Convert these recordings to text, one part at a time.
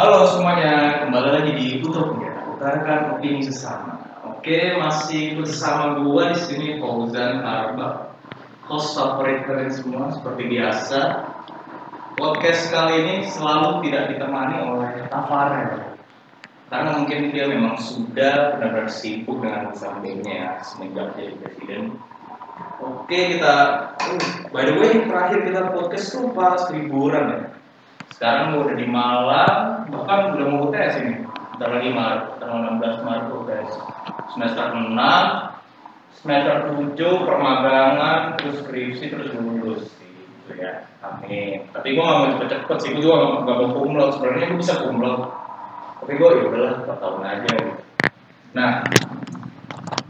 Halo semuanya, kembali lagi di Utopia, utarakan opini sesama. Oke, masih bersama gua di sini Fauzan Arba, host favorit kalian semua seperti biasa. Podcast kali ini selalu tidak ditemani oleh Tafarel. Karena mungkin dia memang sudah benar-benar sibuk dengan sampingnya ya, semenjak jadi presiden. Oke, kita uh, by the way terakhir kita podcast tuh pas liburan ya. Sekarang udah di Malang, bahkan udah mau UTS ini. Bentar lagi Maret, tanggal 16 Maret UTS. Semester 6, semester 7 permagangan, terus skripsi, terus lulus gitu ya. Amin. Tapi gua gak mau cepet-cepet sih, gua juga gak, mau kumlot. Sebenarnya gua bisa kumlot. Tapi gua ya udahlah, 4 tahun aja gitu. Nah,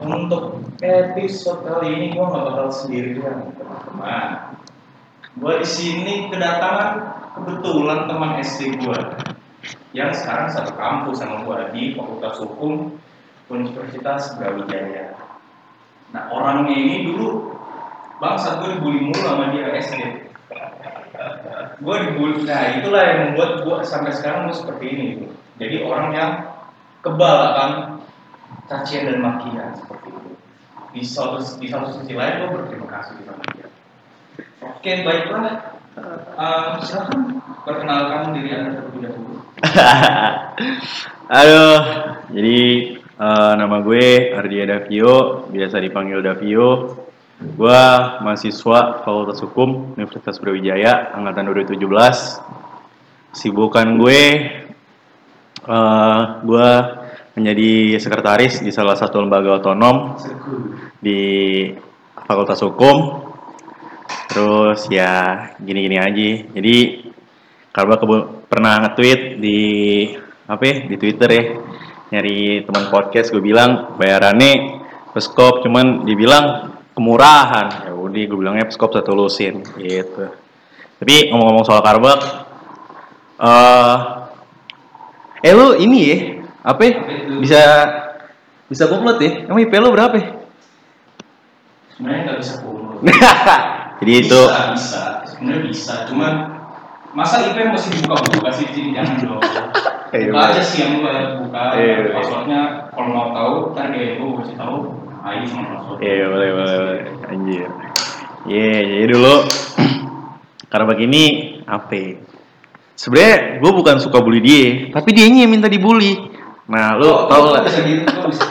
untuk episode kali ini gua nggak bakal sendirian teman-teman. Gua di sini kedatangan kebetulan teman SD gua yang sekarang satu kampus sama gua di Fakultas Hukum Universitas Brawijaya. Nah orangnya ini dulu bangsa gue dibully mulu sama dia SD. Gue dibully, nah itulah yang membuat gue sampai sekarang gue seperti ini. Gitu. Jadi orang yang kebal akan cacian dan makian seperti itu. Di satu, di satu sisi lain gue berterima kasih sama dia. Oke baiklah, uh, silakan perkenalkan diri anda terlebih dahulu. Aduh, jadi eh, nama gue Ardia Davio, biasa dipanggil Davio. Gue mahasiswa Fakultas Hukum Universitas Brawijaya, angkatan 2017. Sibukan gue, eh, gue menjadi sekretaris di salah satu lembaga otonom di Fakultas Hukum. Terus ya gini-gini aja. Jadi kebu- pernah nge-tweet di apa ya, di Twitter ya nyari teman podcast gue bilang bayarannya peskop cuman dibilang kemurahan ya udah gue bilangnya peskop satu lusin gitu tapi ngomong-ngomong soal karbak eh eh lu ini ya apa ya, bisa bisa komplot ya emang IP lu berapa ya? Sebenarnya nggak bisa kumlot. jadi itu bisa, bisa, sebenarnya bisa. Cuman masa IP masih dibuka-buka sih di sini jangan dong. Iya, Buka aja sih yang gue buka. Iya, iya. Passwordnya kalau mau tahu, ntar dia itu kasih tahu. ID sama password. Iya boleh boleh boleh anjir. Iya jadi dulu karena begini apa? ya? Sebenarnya gue bukan suka bully dia, tapi dia yang minta dibully. Nah lu Kok- tau lah. gitu? Bisa?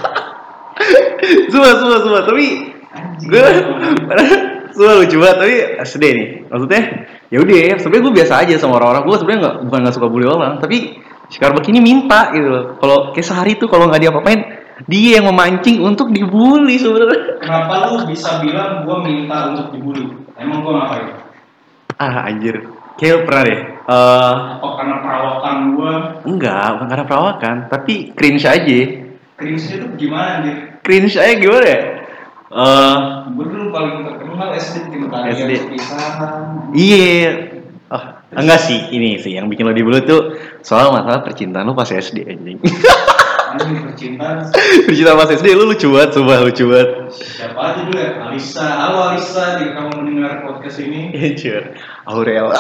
Semua semua semua tapi Anjing. gue lucu banget tapi sedih nih. Maksudnya ya udah sebenarnya gue biasa aja sama orang-orang gue sebenarnya nggak bukan nggak suka bully orang tapi si Karbak ini minta gitu loh. Kalau kayak sehari tuh kalau nggak diapa-apain dia yang memancing untuk dibully sebenarnya. Kenapa lu bisa bilang gue minta untuk dibully? Emang gue ngapain? Ah anjir. Kayak pernah deh. Eh Apa karena perawakan gue? enggak, bukan karena perawakan, tapi cringe aja. Cringe-nya tuh gimana anjir? Cringe aja gimana ya? Eh Gue dulu paling terkenal SD tim tarian SD. iya. Oh, enggak sih, ini sih yang bikin lo dibully tuh soal masalah percintaan lu pas SD anjing. Anjing percintaan. percintaan pas SD lu lucu banget, sumpah lucu banget. Siapa aja dulu ya? Alisa. Halo Alisa, jika kamu mendengar podcast ini. Anjir. Aurel.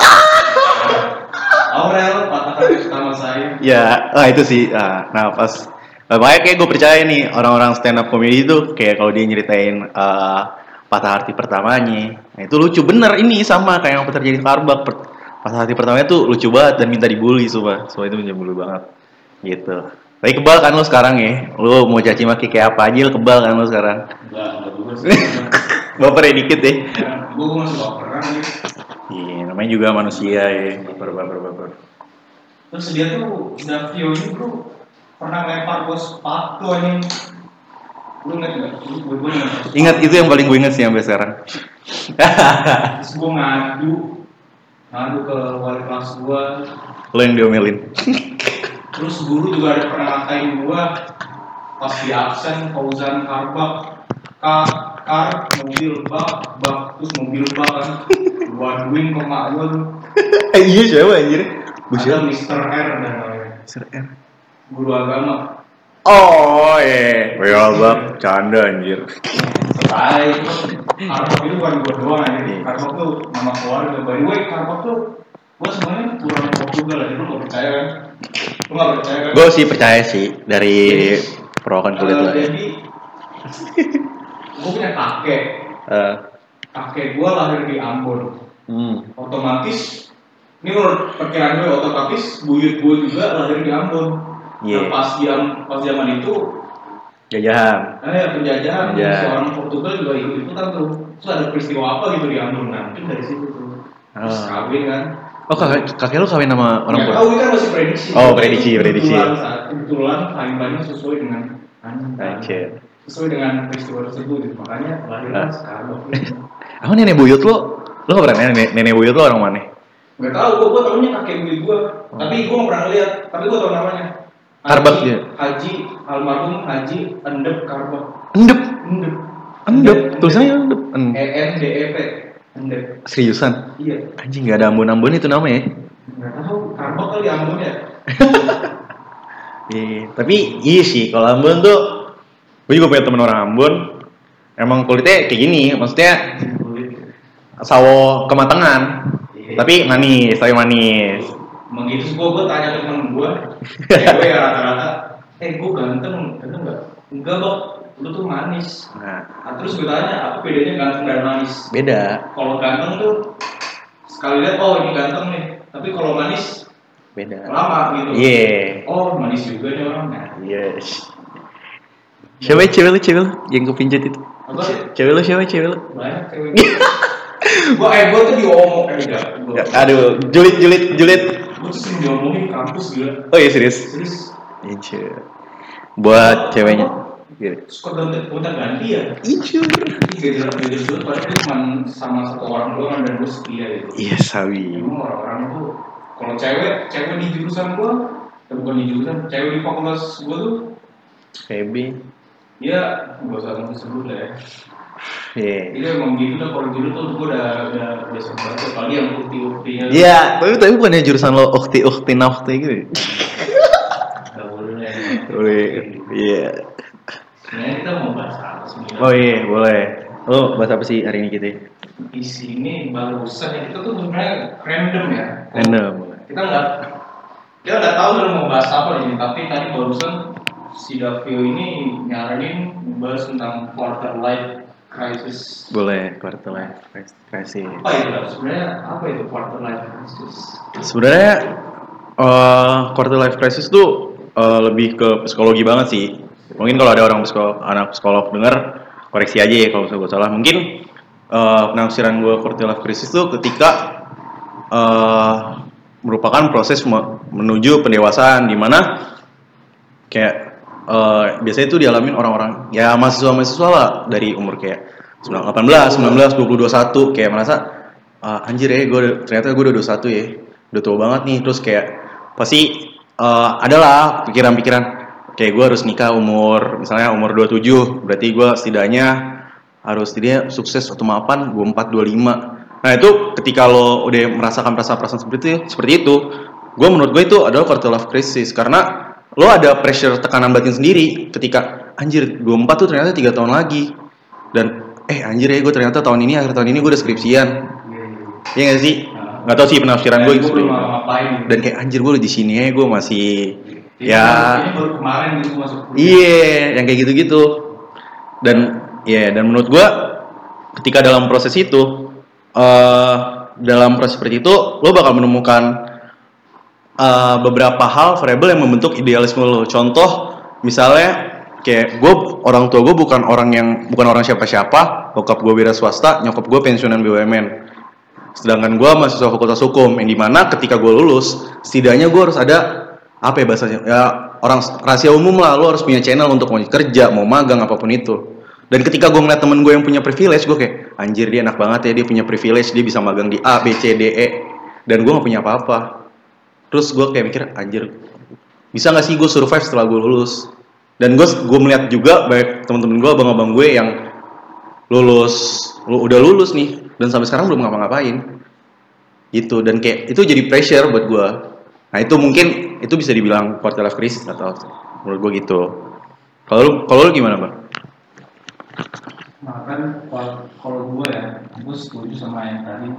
Aurel, patah hati pertama saya. ya, ah itu sih. Ah, nah pas makanya kayak gue percaya nih orang-orang stand up comedy itu kayak kalau dia nyeritain eh, patah hati pertamanya, nah itu lucu bener ini sama kayak yang terjadi di Karbak. Per- patah hati pertamanya tuh lucu banget dan minta dibully sumpah. Sumpah itu menjembulu banget. Gitu. Tapi kebal kan lu sekarang ya? Lu mau caci maki kayak apa aja lu kebal kan lu sekarang? Enggak, enggak juga sih. Baper ya dikit ya. Gue masih baperan nih. Iya, namanya juga manusia ya. Baper, baper, baper. Terus dia tuh Davio ini bro pernah lempar gue sepatu anjing. Lu inget gak? Gue Ingat itu yang paling gue inget sih sampai sekarang. Terus gue ngadu ngadu ke wali kelas gue. Lo yang diomelin. Terus guru juga ada pernah ngatain gue pas di absen Fauzan Karbak kar kar mobil bak bak terus mobil bak kan gua aduin ke mak gua Eh, iya siapa anjir? Ada? Mr. R dan namanya Sir R. guru agama Oh, eh. Well, bab, canda anjir. Baik, Karbak itu bukan gua doang aja Karbak tuh nama keluarga by the way Karbak tuh Gua sebenarnya kurang Portugal lagi, lu gak percaya kan? Lu gak percaya kan? Gue sih percaya sih dari perawakan kulit Eh, lah. Jadi, gua punya kakek. Eh, Kakek gua lahir di Ambon. hmm. Otomatis, ini menurut perkiraan gue otomatis buyut gue juga lahir di Ambon. Iya. Nah, pas jam pas zaman itu, Jajahan. eh penjajahan Iya. seorang Portugal juga ikut ikutan tuh. Terus ada peristiwa apa gitu di Ambon? Nah, mungkin dari situ tuh. Terus Ah. kawin kan. Oh kakek, kakek lu kawin sama orang ya, Portugal? tahu kan masih prediksi. Oh, prediksi, prediksi. Kebetulan kebetulan timelinenya sesuai dengan Anjir. sesuai dengan peristiwa tersebut. gitu. Makanya lahir Ah. sekarang. Apa nenek buyut lu? Lu gak pernah nenek, nenek buyut lu orang mana? Gak tahu, gua, gua tahunya kakek buyut gua. Tapi gua gak pernah lihat. Tapi gua tahu namanya. Karbak dia? Haji almarhum Haji Endep Karbak. Endep. Endep. Endep. Tulisannya endep. En- E N D E P. Endep. Seriusan? Iya. Anjing gak ada ambon-ambon itu namanya ya? Gak tahu. Karbak kali Ambon ya. Iya, tapi iya sih kalau Ambon tuh gue juga punya temen orang Ambon emang kulitnya kayak gini maksudnya sawo kematangan Iya. tapi manis tapi manis Gitu sih gua, gua tanya ke temen gua Cewek ya rata-rata Eh gua ganteng, ganteng gak? Enggak bok, lu tuh manis. Nah. Nah, Terus gua tanya, apa bedanya ganteng dan manis? beda. Kalau ganteng tuh Sekali lihat, oh ini ganteng nih. Tapi kalau manis, beda. lama gitu. Iya. Oh manis juga nih orangnya yes siapa ya? Cewek lu cewek lu? Yang kepincut itu. Apa? cewek lu siapa cewek lu? Banyak cewek. Gua, eh gua tuh diomong eh enggak aduh julid julid julid tuh sering diomongin kampus gila oh iya serius Serius Incer. buat ceweknya Iya. Suka ganti, gonta ganti ya. Gak jelas beda dulu, padahal cuma sama satu orang doang dan gue setia gitu. iya sawi Emang orang-orang tuh, kalau cewek, cewek di jurusan gue, eh, bukan di jurusan, cewek di fakultas gue tuh, baby ya gak usah sebut lah ya. Iya Jadi emang gitu dah, kalau gitu tuh gue udah, udah biasa banget, apalagi yang ukti-uktinya. Iya, tapi tapi bukannya jurusan lo ukti ukti nafti gitu. ya? Gak boleh. Boleh. Iya. Sebenarnya kita mau bahas apa sebenarnya? Oh iya, boleh. Lo bahas apa sih hari ini kita? Di sini barusan ya, kita tuh sebenarnya random ya. Random. kita nggak kita nggak tahu dulu mau bahas apa di sini tapi tadi barusan si Davio ini nyaranin bahas tentang quarter life crisis Boleh, quarter life crisis. apa itu sebenarnya apa itu quarter life crisis Sebenarnya eh quarter life crisis tuh eh, lebih ke psikologi banget sih. Mungkin kalau ada orang psikolog, anak psikolog denger, koreksi aja ya kalau gue salah. Mungkin eh, penafsiran gue quarter life crisis tuh ketika eh, merupakan proses me- menuju pendewasaan di mana kayak eh, biasanya itu dialamin orang-orang ya mahasiswa-mahasiswa lah dari umur kayak 18, 19, 20, 21 kayak merasa "Ah, anjir ya gue ternyata gue udah 21 ya udah tua banget nih. Terus kayak pasti eh, adalah pikiran-pikiran kayak gue harus nikah umur misalnya umur 27 berarti gue setidaknya harus setidaknya sukses atau mapan 24 25 nah itu ketika lo udah merasakan perasaan-perasaan seperti itu seperti itu gue menurut gue itu adalah quarter life crisis karena lo ada pressure tekanan batin sendiri ketika anjir 24 tuh ternyata tiga tahun lagi dan eh anjir ya gue ternyata tahun ini akhir tahun ini gue udah skripsian Iya gak sih? Gak tau sih penafsiran gue gue seperti belum itu. ngapain Dan kayak anjir gue di sini ya gue masih ya baru kemarin gitu masuk iya yang kayak gitu-gitu. Dan ya dan menurut gue ketika dalam proses itu eh dalam proses seperti itu lo bakal menemukan eh, beberapa hal variabel yang membentuk idealisme lo. Contoh misalnya kayak gue orang tua gue bukan orang yang bukan orang siapa-siapa, bokap gue wira swasta, nyokap gue pensiunan BUMN. Sedangkan gue mahasiswa fakultas hukum yang di mana ketika gue lulus, setidaknya gue harus ada apa ya bahasanya ya orang rahasia umum lah, lo harus punya channel untuk mau kerja, mau magang apa pun itu. Dan ketika gue ngeliat temen gue yang punya privilege, gue kayak anjir dia enak banget ya dia punya privilege, dia bisa magang di A, B, C, D, E. Dan gue gak punya apa-apa. Terus gue kayak mikir anjir bisa gak sih gue survive setelah gue lulus? Dan gue gue melihat juga banyak teman-teman gue, abang-abang gue yang lulus, lu udah lulus nih dan sampai sekarang belum ngapa-ngapain. Gitu dan kayak itu jadi pressure buat gue. Nah itu mungkin itu bisa dibilang quarter life crisis atau menurut gue gitu. Kalau lu kalau lu gimana bang? Nah kan kalau- kalau gue ya, gue setuju sama yang tadi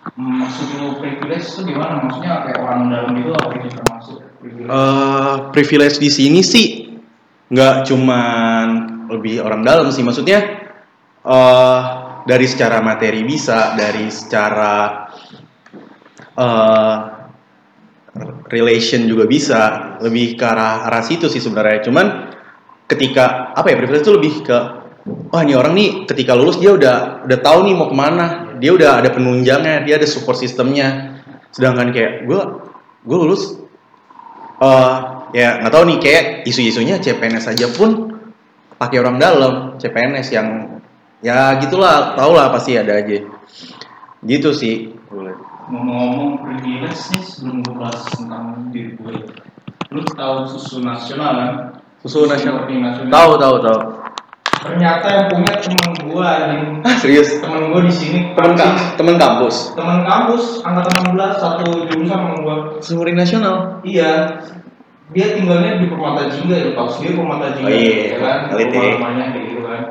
Davio. Maksud lu privilege itu gimana? Maksudnya kayak orang dalam itu apa itu termasuk privilege? Eh, privilege di sini sih nggak cuman lebih orang dalam sih maksudnya eh dari secara materi bisa dari secara eh relation juga bisa lebih ke arah arah situ sih sebenarnya cuman ketika apa ya privilege itu lebih ke wah ini orang nih ketika lulus dia udah udah tahu nih mau ke mana dia udah ada penunjangnya dia ada support sistemnya sedangkan kayak gue gue lulus eh ya nggak tahu nih kayak isu-isunya CPNS aja pun pakai orang dalam CPNS yang ya gitulah tau lah pasti ada aja. Gitu sih. Ngomong-ngomong privilege nih sebelum gue bahas tentang diri gue Lu tahu susu nasional kan? susu nasional. nasional. Tahu tahu tahu Ternyata yang punya temen gue anjing. Ah serius? Temen gue di sini. Temen ka- temen kampus? Temen kampus, angkatan 16, satu jurusan sama gue Sumuri nasional? Iya. Dia tinggalnya di Permata Jingga ya, tahu sendiri Permata Jingga Oh iya, ya kan, ya. rumah-rumahnya kayak gitu kan.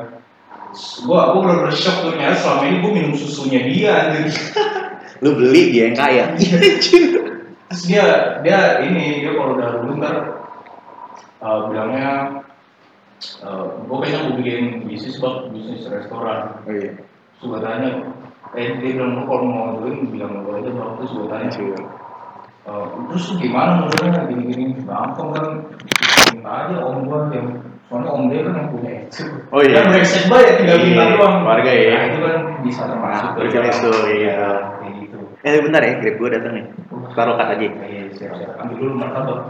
Gua gua bener-bener shock tuh. Ternyata selama ini gua minum susunya dia anjir. lu beli dia yang kaya. Terus dia dia ini dia kalau udah dulu ntar uh, bilangnya uh, gue kayaknya mau bikin bisnis bang bisnis restoran. oh iya. Gua tanya, eh dia bilang kalau mau join bilang gue aja bang. Terus gue tanya. Uh, terus gimana modalnya gini-gini gampang kan? Minta aja om gua yang soalnya om dia kan yang punya exit Oh iya. kan brengsek banget tinggal Iya, minta doang. Warga ya. nah, itu kan bisa termasuk Nah, privilege tuh, iya. gitu. Eh bentar ya grab gue datang nih. Taruh kat aja iya siap siap. Ambil dulu martabak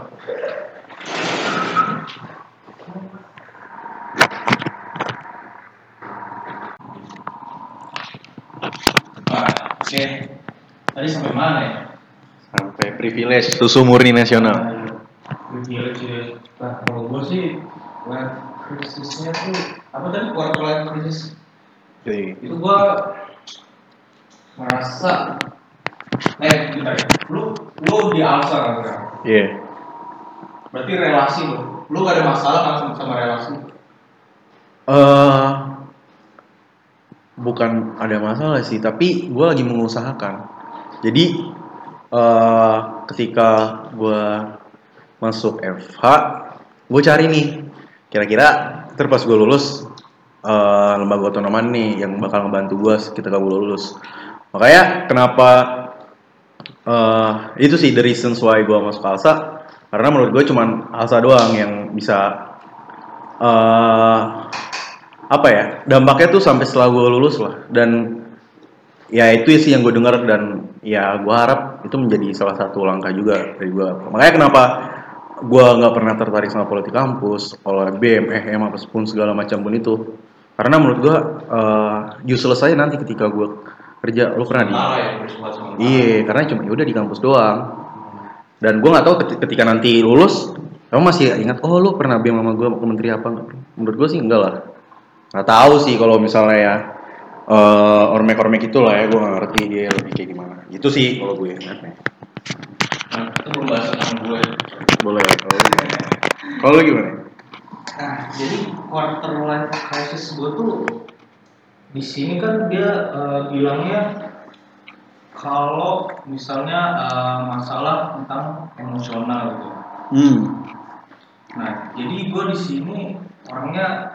Nah, oke. Tadi sampai mana ya? sampai privilege susu murni nasional Privilege ya. Nah, kalau gue sih life crisisnya tuh apa tadi quarter life crisis Iya. itu gue merasa eh bentar ya. lu lu di alsa kan sekarang? Iya. berarti relasi lu lu gak ada masalah kan sama, sama relasi Eh, bukan ada masalah sih, tapi gue lagi mengusahakan. Jadi eh ketika gue masuk FH, gue cari nih, kira-kira ntar pas gue lulus eh lembaga otonoman nih yang bakal ngebantu gue ketika gue lulus. Makanya kenapa eh itu sih the reasons why gue masuk Alsa, karena menurut gue cuman Alsa doang yang bisa eh apa ya dampaknya tuh sampai setelah gue lulus lah. Dan ya itu sih yang gue dengar dan ya gue harap itu menjadi salah satu langkah juga dari gue makanya kenapa gue nggak pernah tertarik sama politik kampus oleh BM, EM apa pun segala macam pun itu. Karena menurut gue uh, useless aja nanti ketika gue kerja. Lu pernah di ya iya karena cuma ya udah di kampus doang. Dan gue nggak tahu keti- ketika nanti lulus kamu masih ingat oh lu pernah BM sama gue menteri apa? Menurut gue sih enggak lah nggak tahu sih kalau misalnya ya eh ormek-ormek itu lah ya gue nggak ngerti dia lebih kayak gimana. Itu sih kalau gue ingatnya nah, itu pembahasan sama gue boleh kalau lu gimana? kalau lu gimana? Nah, jadi quarter life crisis gue tuh di sini kan dia eh, bilangnya kalau misalnya eh, masalah tentang emosional gitu. hmm. Nah, jadi gue di sini orangnya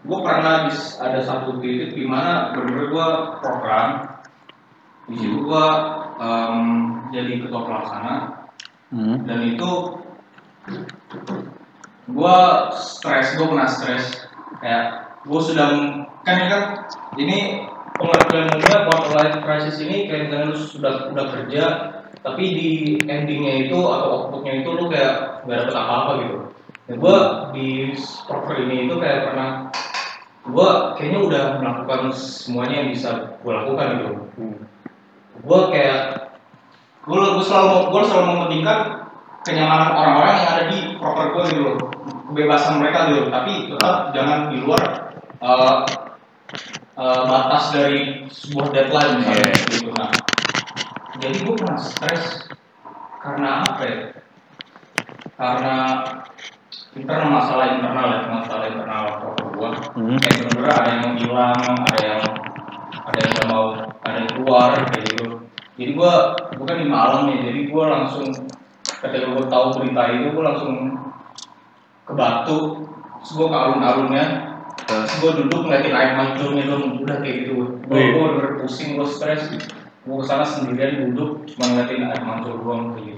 gue pernah di- ada satu titik di mana bener gue program di situ gue em, jadi ketua pelaksana. Hmm. Dan itu gue stres gue pernah stres kayak gue sudah kan ini kan ini pengertian umumnya quarter life crisis ini kayak misalnya lu sudah udah kerja tapi di endingnya itu atau outputnya itu lu kayak nggak dapet apa-apa gitu. Dan gue di proker ini itu kayak pernah gue kayaknya udah melakukan semuanya yang bisa gue lakukan gitu. Gue kayak gue gue selalu gue selalu mementingkan kenyamanan orang-orang yang ada di proper gue gitu loh. Kebebasan mereka gitu tapi tetap jangan di luar eh, eh, batas dari sebuah deadline misalnya Iya. gitu. Nah jadi gue pernah stres. Karena apa ya? Karena internal masalah internal ya masalah internal proper gue Hmm. kayak bener-bener ada yang hilang ada yang ada yang udah mau ada yang keluar kayak gitu. Jadi gue bukan di malam nih jadi gue langsung ketika gue tahu berita itu gue langsung ke Batu terus gue ke alun-alunnya terus gue duduk ngeliatin air mancurnya dong udah kayak gitu. Gue bener pusing gue stres. Gue ke sana sendirian duduk cuma ngeliatin air mancur doang kayak gitu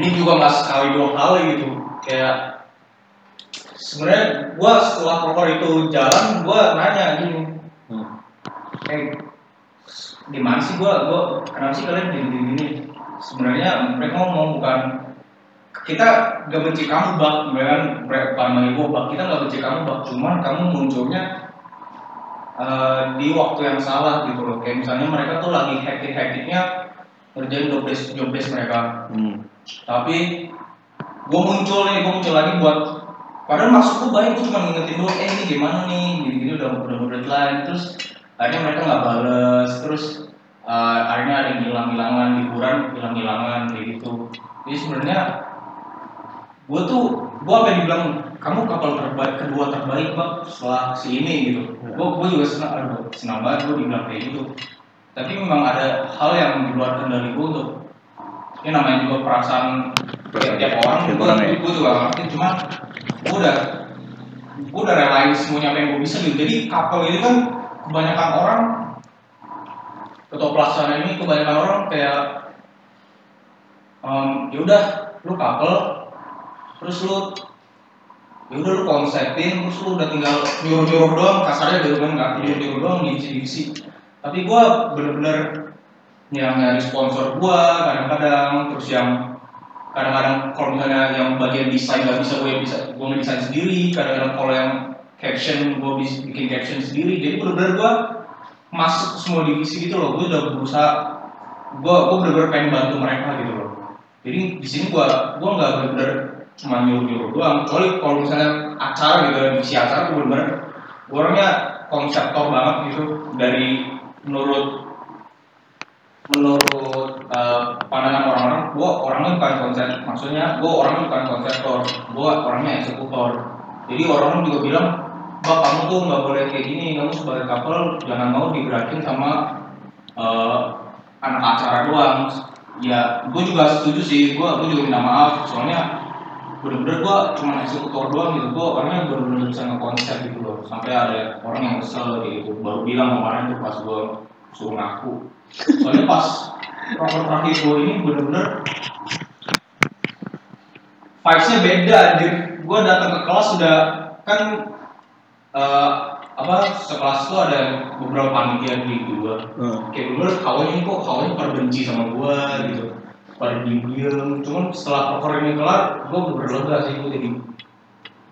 ini juga nggak sekali dua kali gitu. Kayak sebenarnya gue setelah proker itu jalan gue nanya gini. Hmm. eh gimana sih gua? Gua kenapa sih kalian gini gini? Gini sebenarnya mereka ngomong bukan kita gak benci kamu bak. Bukan mereka bukan manggil gua bak kita gak benci kamu bak. Cuman kamu munculnya eh, di waktu yang salah gitu loh. Kayak misalnya mereka tuh lagi hektik hektiknya ngerjain job desk job desk mereka. Hmm. tapi gue muncul nih gue muncul lagi buat padahal maksud gue baik gue cuma ngingetin doang eh ini gimana nih? Gini gini udah udah udah deadline terus akhirnya mereka nggak bales terus eh, akhirnya ada yang hilang hilangan liburan hilang hilangan kayak gitu. Jadi sebenarnya gue tuh gue apa yang dibilang kamu kapal terbaik kedua terbaik bang setelah si ini gitu. Gue gue juga senang aduh senang banget gue dibilang kayak gitu tapi memang ada hal yang di luar kendali gue untuk ini namanya juga perasaan tiap, tiap orang gue orang ya. gue juga ngerti. Cuma gue udah gue udah relain semuanya apa yang gue bisa gitu. Jadi couple ini kan kebanyakan orang ketua pelaksana ini kebanyakan orang kayak um, ya udah lu couple terus lu ya udah lu konsepin terus lu udah tinggal nyuruh nyuruh doang kasarnya gitu kan nggak nyuruh nyuruh doang divisi tapi gue bener-bener yang nyari sponsor gua kadang-kadang terus yang kadang-kadang kalau misalnya yang bagian desain nggak bisa gue bisa gue ngedesain sendiri. Kadang-kadang kalau yang caption gue bikin caption sendiri. Jadi bener-bener gue masuk semua divisi gitu loh. Gue udah berusaha gue gue bener-bener pengen bantu mereka gitu loh. Jadi di sini gue gue nggak bener-bener cuma nyuruh-nyuruh doang. Kecuali kalau misalnya acara gitu divisi acara gue bener-bener gue orangnya konseptor banget gitu. Dari menurut menurut eh, pandangan orang-orang, gue orangnya bukan konsep, maksudnya gue orangnya bukan konseptor, gue orangnya eksekutor. Jadi orang-orang juga bilang, bah kamu tuh nggak boleh kayak gini, kamu sebagai couple jangan mau digerakin sama eh, anak acara doang. Ya, gue juga setuju sih, gue gue juga minta maaf, soalnya bener-bener gue cuma eksekutor doang gitu, gue orangnya bener-bener bisa ngekonsep gitu. Sampai ada orang yang kesel gitu, baru bilang kemarin tuh pas gue suruh ngaku. Soalnya pas proker terakhir gue ini bener-bener vibesnya beda anjir. Gue datang ke kelas sudah kan eh, apa sekelas tuh ada beberapa panitia di gue Hmm. kayak bener kawannya kok kawannya pada benci sama gue gitu. Pada diem cuman setelah proker ini kelar gue bener lega sih gue jadi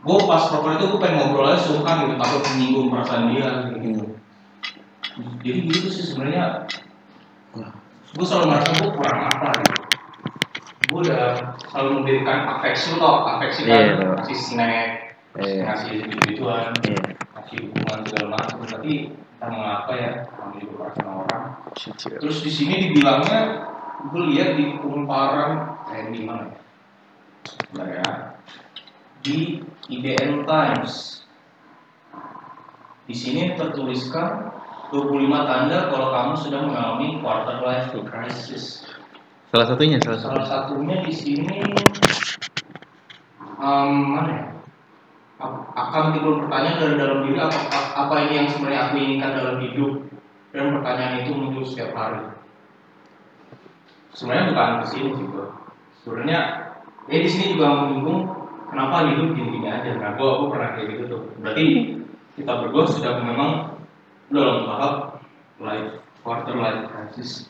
gue pas proker itu gue pengen ngobrol aja sungkan gitu takut menyinggung perasaan dia gitu. Jadi gitu sih sebenarnya. Gue selalu merasa gue kurang apa gitu. Gue udah selalu memberikan afeksi lo afeksi kan Iya, tau. ngasih snack Iya. ngasih gitu-gituan Iya. ngasih dukungan segala macam tapi entah mengapa ya namanya juga perasaan orang. Terus di sini dibilangnya gue lihat di kumparan kayak di mana ya? Ya di IDN Times di sini tertuliskan 25 tanda kalau kamu sudah mengalami quarter life crisis. Salah satunya, salah satu. Salah satunya di sini em, mana ya? Akan timbul pertanyaan dari dalam diri apa, apa ini yang sebenarnya aku inginkan dalam hidup dan pertanyaan itu muncul setiap hari. Sebenarnya bukan ke sini gua. Sebenarnya ya di sini juga menyinggung kenapa hidup gini-gini aja. Nah, gua aku pernah kayak gitu tuh. Berarti kita berdua sudah memang dalam tahap life quarter life crisis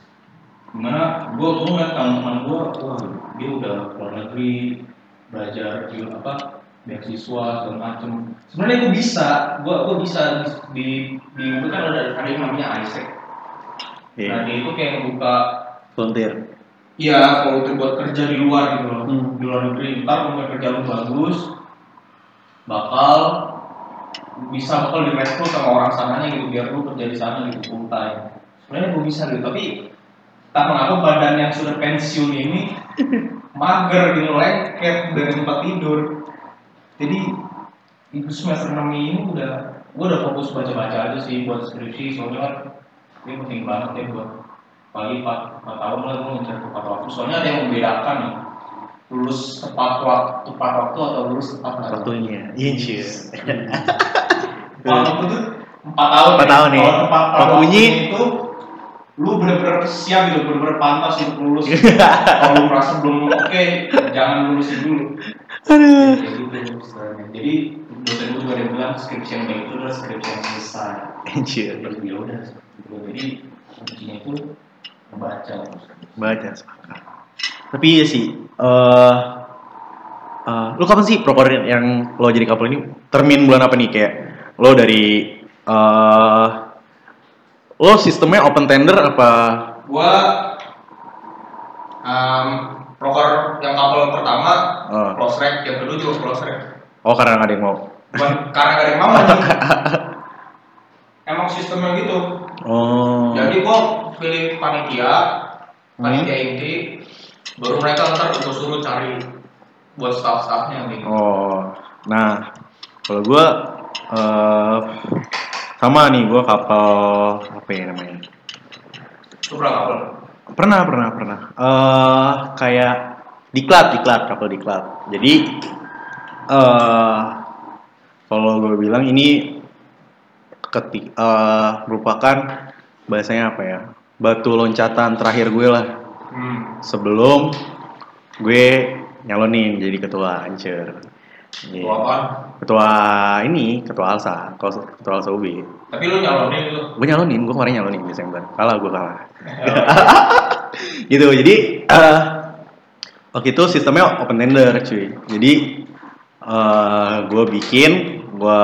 di mana gue gue ngeliat teman-teman gue wah dia udah keluar negeri belajar di apa beasiswa segala macem sebenarnya gue bisa gue gue bisa di di itu kan ada ada yang namanya Isaac nah Iya. dia itu kayak buka Volunteer. Iya, kalau itu buat kerja di luar gitu loh, Hmm. di luar negeri. Ntar kalau kerja lu bagus, bakal bisa bakal direkrut sama orang sananya gitu biar lu kerja di sana gitu full time. Sebenarnya gue bisa gitu, tapi tak mengapa badan yang sudah pensiun ini mager gitu lengket dari tempat tidur. Jadi itu semester 6 ini udah gue udah fokus baca-baca aja sih buat skripsi soalnya kan ini penting banget ya buat paling 4, 4 tahun lah gue ngejar tepat waktu soalnya ada yang membedakan nih lulus tepat waktu tepat waktu atau lulus tepat waktu Waktunya. Iya, Cil. Kalau waktu itu empat tahun Empat tahun nih. kalau tepat Pak waktu Bunyi. itu lu bener-bener siap gitu bener-bener pantas untuk lulus kalau lu merasa belum oke jangan lulusin dulu Aduh. Gitu jadi dosen gue juga ada yang bilang skripsi yang baik itu adalah skripsi yang selesai Anjir. ya udah jadi kuncinya itu membaca Baca sepakat. Tapi iya sih, eh eh, lu kapan sih proker yang lo jadi couple ini? Termin bulan apa nih kayak lo dari eh lo sistemnya open tender apa? gua um, proker yang kapal pertama Oh, close rank yang kedua juga close rank oh karena nggak ada yang mau. bukan karena gak ada yang mau emang sistemnya gitu Oh. jadi gua pilih panitia panitia inti baru mereka ntar gua suruh cari buat staff-staffnya gitu Oh, nah kalau gue eh sama nih gue kapal apa ya namanya? itu pernah kapal Pernah, pernah, pernah. eh kayak diklat, diklat, kapal diklat. Jadi eh kalau gue bilang ini ketik eh merupakan bahasanya apa ya? Batu loncatan terakhir gue lah hmm. sebelum gue nyalonin jadi ketua Ancer. Iya. Itu apaan? Ketua ini, ketua Alsa, kalau ketua Alsa UB. tapi lu nyalonin itu Gue nyalonin, gue kemarin nyalonin Desember. Kalah gue kalah. gitu, jadi eh waktu itu sistemnya open tender cuy. Jadi eh gue bikin, gue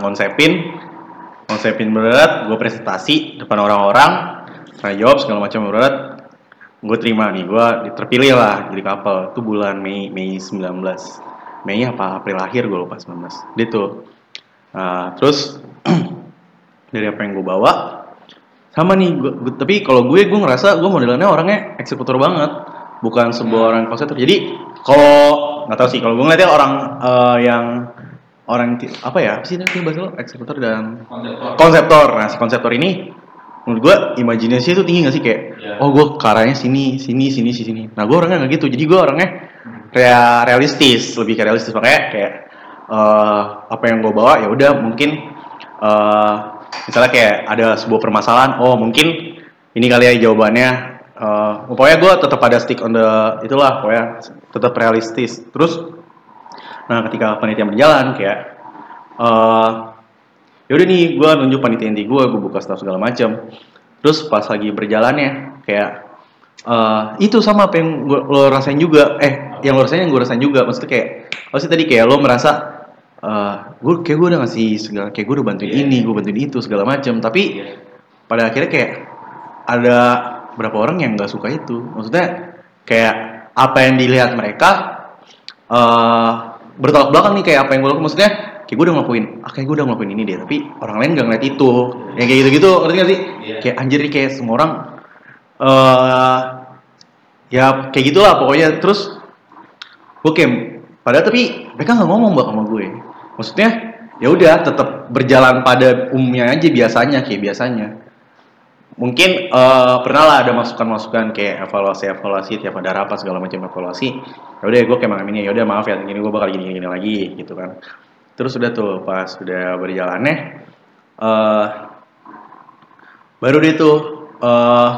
ngonsepin, ngonsepin berat, gue presentasi depan orang-orang, saya jawab segala macam berat, gue terima nih, gue terpilih lah jadi couple. Itu bulan Mei, Mei 19. Mei apa April akhir gue lupa 19. Dia tuh. Nah, terus dari apa yang gue bawa sama nih gua, gua- tapi kalau gue gue ngerasa gue modelannya orangnya eksekutor banget bukan sebuah orang konseptor jadi kalau nggak tahu sih kalau gue ngeliatnya orang eh, yang orang apa ya apa sih nanti bahasa lo eksekutor dan konseptor konseptor nah si konseptor ini menurut gue imajinasi itu tinggi gak sih? Kayak Iya. oh gue karanya sini sini sini sini. Nah gue orangnya nggak gitu. Jadi gue orangnya kayak realistis lebih kayak realistis. Makanya kayak eh, apa yang gue bawa ya udah mungkin eh, misalnya kayak ada sebuah permasalahan oh mungkin ini kali ya jawabannya. Eh, pokoknya gue tetap ada stick on the itulah pokoknya tetap realistis. Terus nah ketika panitia berjalan kayak eh ya udah nih gue nunjuk panitia inti gue gue buka staff segala macam terus pas lagi berjalannya kayak eh itu sama apa yang gua, lo rasain juga. Eh yang lo rasain yang gue rasain juga. Maksudnya kayak apa sih tadi? Kayak lo merasa eh gue kayak gue udah ngasih segala kayak gue udah bantuin Iya. ini gue bantuin itu segala macam tapi Iya. pada akhirnya kayak ada berapa orang yang nggak suka itu. Maksudnya kayak apa yang dilihat mereka eh bertolak belakang nih kayak apa yang gue lakukan. Maksudnya kayak gue udah ngelakuin ah kayak gue udah ngelakuin ini deh tapi orang lain gak ngeliat itu. Yang kayak gitu gitu ngerti gak sih? Iya. kayak anjir nih kayak semua orang eh ya kayak gitulah pokoknya. Terus gue kayak padahal tapi mereka nggak ngomong bak sama gue. Maksudnya ya udah tetap berjalan pada umumnya aja biasanya kayak biasanya. Mungkin eh, pernah lah ada masukan-masukan kayak evaluasi evaluasi tiap ada rapat segala macam evaluasi. Ya udah gue kayak ini ya udah maaf ya gini gue bakal gini gini lagi gitu kan terus udah tuh pas udah berjalannya eh baru deh tuh eh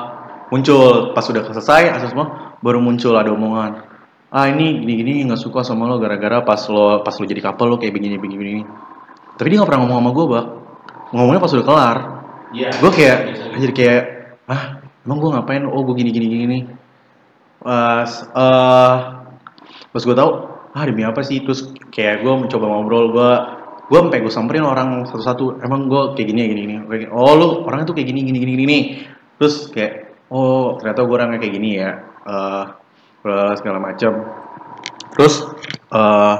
muncul. Pas udah selesai asal semua baru muncul ada omongan ah ini gini gini nggak suka sama lo gara-gara pas lo pas lo jadi couple lo kayak begini begini begini. Tapi dia nggak pernah ngomong sama gue bak ngomongnya pas udah kelar. Iya. gue kayak gitu. anjir kayak ah emang gue ngapain? Oh gue gini gini gini pas eh pas gue tahu ah demi apa sih? Terus kayak gue mencoba ngobrol gue gue sampai gue samperin orang satu-satu emang gue kayak gini ya gini gini. Oh lu orangnya tuh kayak gini gini gini gini. Terus kayak oh ternyata gue orangnya kayak gini ya terus segala macam terus eh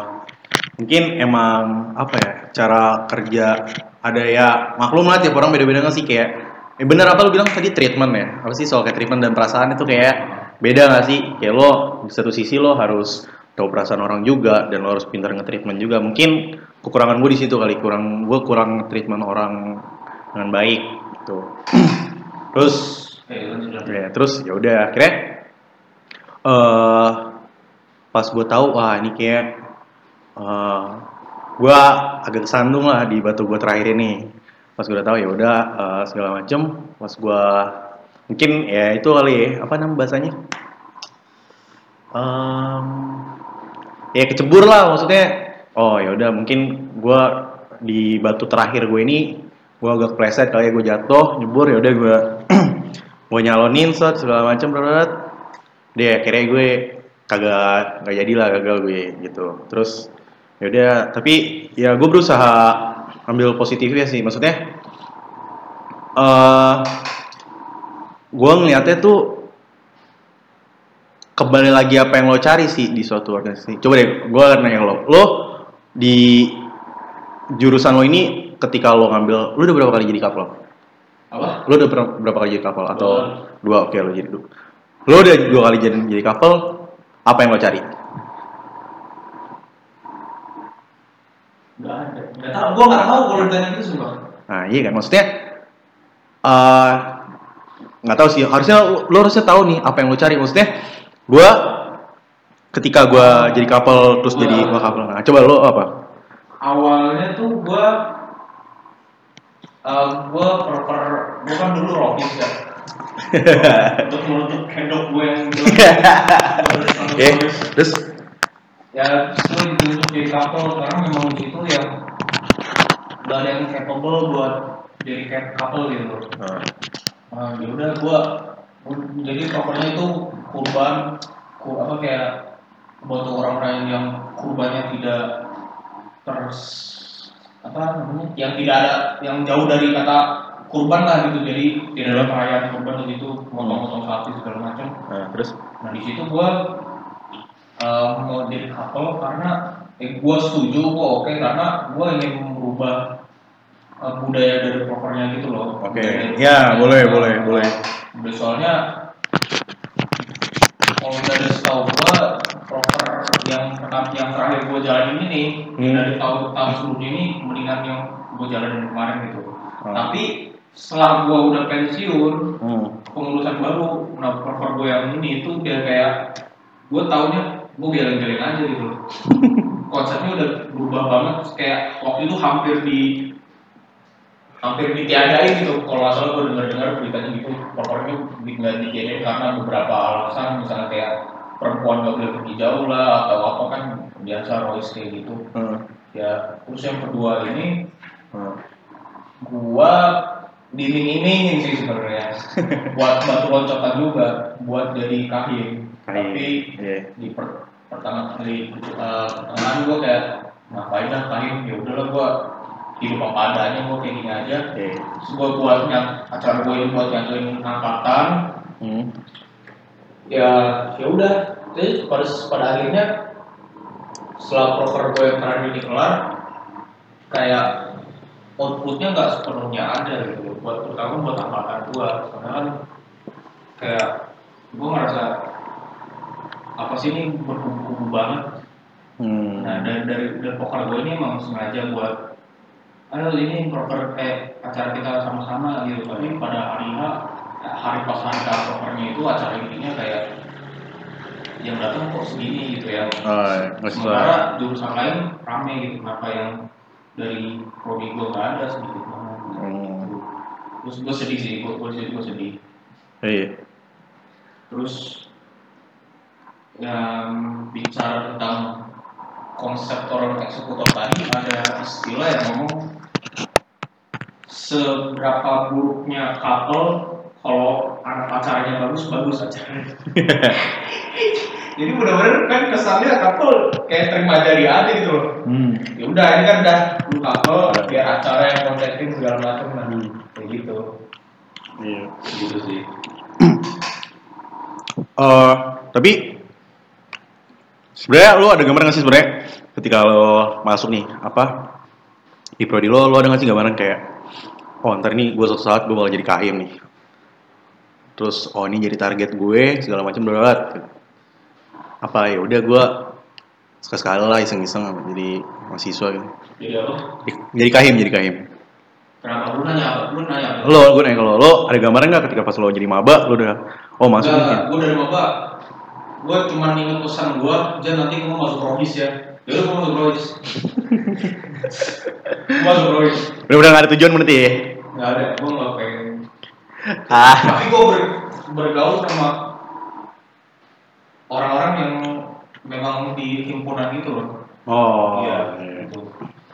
mungkin emang apa ya cara kerja ada ya maklum lah tiap orang beda-beda nggak sih? Kayak eh bener apa lu bilang tadi treatment ya? Apa sih soal kayak treatment dan perasaan itu kayak beda nggak sih? Kayak lo di satu sisi lo harus tahu perasaan orang juga dan lo harus pintar nge-treatment juga. Mungkin kekurangan gue di situ kali kurang gue kurang treatment orang dengan baik gitu. Terus lanjut lanjut. ya terus ya udah akhirnya eh pas gue tahu wah ini kayak eh gue agak kesandung lah di batu gue terakhir ini. Pas gue udah tahu ya udah eh, segala macem. Pas gue mungkin ya itu kali ya apa nama bahasanya? Em, ya kecebur lah maksudnya. Oh ya udah mungkin gue di batu terakhir gue ini gue agak pleset kali ya gue jatuh nyebur ya udah gue gue nyalonin set segala macam berat deh akhirnya gue kagak nggak jadi lah gagal gue gitu. Terus ya udah tapi ya gue berusaha ambil positifnya sih maksudnya eh gue ngeliatnya tuh kembali lagi apa yang lo cari sih di suatu organisasi. Coba deh, gue akan nanya lo. Lo di jurusan lo ini ketika lo ngambil, lo udah berapa kali jadi kapal? Apa? Lo udah berapa, kali jadi kapal? Atau dua? Oke, lo jadi dua. Lo udah dua kali jadi jadi kapal. Apa yang lo cari? Gak ada. Gak tau. Gue gak tau kalau ditanya itu sumpah. Nah, iya kan maksudnya eh nggak tahu sih. Harusnya lo, lo harusnya tahu nih apa yang lo cari. Maksudnya gue ketika gue jadi kapal terus jadi gua kapal. Nah, coba lo apa? Awalnya tuh gue uh, gue proper gue kan dulu robis ya untuk menutup kedok gue yang Oke, terus? Ya setelah ditunjuk jadi couple. Karena memang di situ yang gak ada yang capable buat jadi kayak couple gitu. Nah, Nah, ya udah gua jadi pokoknya itu kurban ku, apa kayak buat orang-orang yang kurbannya tidak ters apa namanya yang tidak ada yang jauh dari kata kurban lah gitu. Jadi tidak ada perayaan kurban gitu motong-motong sapi segala macam. Nah, terus? Nah di situ gua eh, mau jadi couple karena eh, gua setuju gua oke karena gua ingin merubah eh, budaya dari propernya gitu loh. Oke, dari ya, boleh, boleh, boleh. Soalnya kalau dari setahu gua proper yang pertama yang terakhir gua jalan ini Hmm. dari tahun tahun sebelumnya ini mendingan yang gua jalanin kemarin gitu Oh. tapi setelah gua udah pensiun hmm. pengurusan baru nah proper gue yang ini itu dia kayak gue taunya gue geleng-geleng aja gitu konsepnya udah berubah banget kayak waktu itu hampir di hampir ditiadain gitu kalau nggak salah gue dengar-dengar beritanya gitu di- nggak ditiadain karena beberapa alasan misalnya kayak perempuan nggak boleh pergi jauh lah atau apa kan biasa Royce kayak gitu Hmm. ya terus yang kedua ini Hmm. gua diiming-imingin sih sebenarnya buat batu loncotan juga buat jadi kahim tapi Iya. di per, pertama kali uh, pertengahan gua kayak ngapain dah kahim ya udahlah gua hidup apa adanya gua kayak gini aja Iya. terus gua buat yang acara gua ini buat nyantuin angkatan Hmm. ya ya udah terus pada pada akhirnya setelah proker gue yang terakhir ini kelar kayak outputnya nggak sepenuhnya ada gitu buat terutama buat angkatan gue karena kan kayak gue ngerasa apa sih ini berkubu-kubu banget Hmm. nah dari dari, dari poker gue ini emang sengaja buat ayo ini proker eh acara kita sama-sama gitu tapi pada hari H hari pas hari H prokernya itu acara intinya kayak yang datang kok segini gitu ya. Oh, sementara jurusan lain rame gitu. Kenapa yang dari prodi gue nggak ada sedikit banget? Hmm. terus gue sedih sih gue gue sedih, gue sedih. Iya. terus yang bicara tentang konsep orang eksekutor tadi ada istilah yang ngomong seberapa buruknya couple kalau anak pacarnya bagus bagus acaranya jadi benar-benar kan kesannya couple kayak terima jadi aja gitu loh. Hmm. ya udah ini kan udah lu couple biar acara yang konsepin segala macam nah kayak gitu. Iya. gitu sih. Eh, tapi sebenarnya lo ada gambaran nggak sih sebenarnya? Ketika lo masuk nih apa di prodi lo lo ada nggak sih gambaran kayak oh ntar nih gue suatu saat gue bakal jadi kahim nih terus oh ini jadi target gue segala macam berat apa ya udah gue sekali lah iseng-iseng jadi mahasiswa gitu. Jadi apa? Jadi- kahim, jadi kahim. Kenapa lu nanya apa? Lu nanya apa? Lo, gue nanya kalau lo ada gambaran nggak ketika pas lo jadi maba, lo udah oh masuk. Enggak, gue dari maba gue cuma inget pesan gue jangan nanti kamu masuk provis ya ya udah gue masuk Gua masuk Udah-udah gak ada tujuan berarti ya? nggak ada gue nggak pengen Ah, tapi gue ber, bergaul sama orang-orang yang memang di himpunan itu loh oh, iya gitu.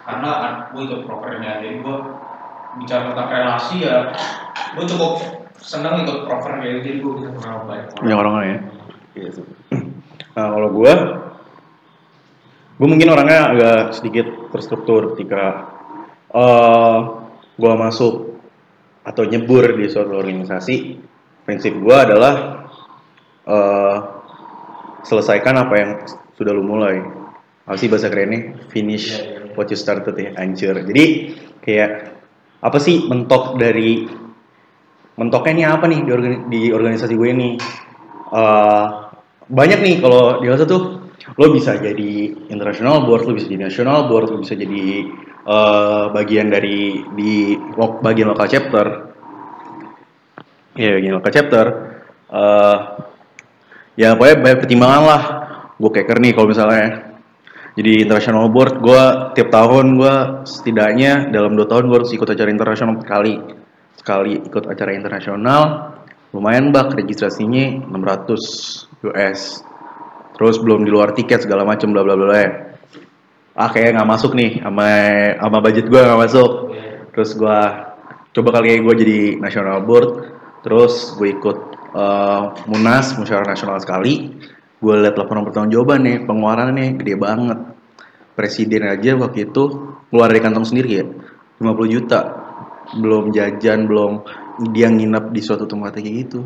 karena gue ikut prokernya jadi gue bicara tentang relasi ya gue cukup senang ikut proker ya jadi gue bisa kenal banyak banyak orang ya. Iya sih. Nah, kalau gue, gue mungkin orangnya agak sedikit terstruktur ketika eh gue masuk atau nyebur di suatu organisasi. Prinsip gue adalah eh selesaikan apa yang sudah lu mulai. Apa sih bahasa kerennya? Finish Iya, iya. what you started ya, anjir. Jadi kayak apa sih mentok dari mentoknya ini apa nih di, organi- di organisasi gue ini? Eh, banyak nih kalau di Elsa tuh lo bisa jadi international board, lo bisa jadi national board, lo bisa jadi eh, bagian dari di bagian local chapter. Iya, bagian local chapter. Eh, ya pokoknya banyak pertimbangan lah. Gue keker nih kalau misalnya jadi international board, gue tiap tahun gue setidaknya dalam dua tahun gue harus ikut acara internasional sekali. Sekali ikut acara internasional, lumayan bak registrasinya 600 US. Terus belum di luar tiket segala macem bla bla bla. Ah kayaknya nggak masuk nih sama sama budget gue nggak masuk. Terus gue coba kali gue jadi national board. Terus gue ikut eh, munas musyawarah nasional sekali. Gue liat laporan pertanggungjawaban nih pengeluarannya gede banget. Presiden aja waktu itu keluar dari kantong sendiri ya 50 juta. Belum jajan, belum dia nginep di suatu tempat kayak gitu.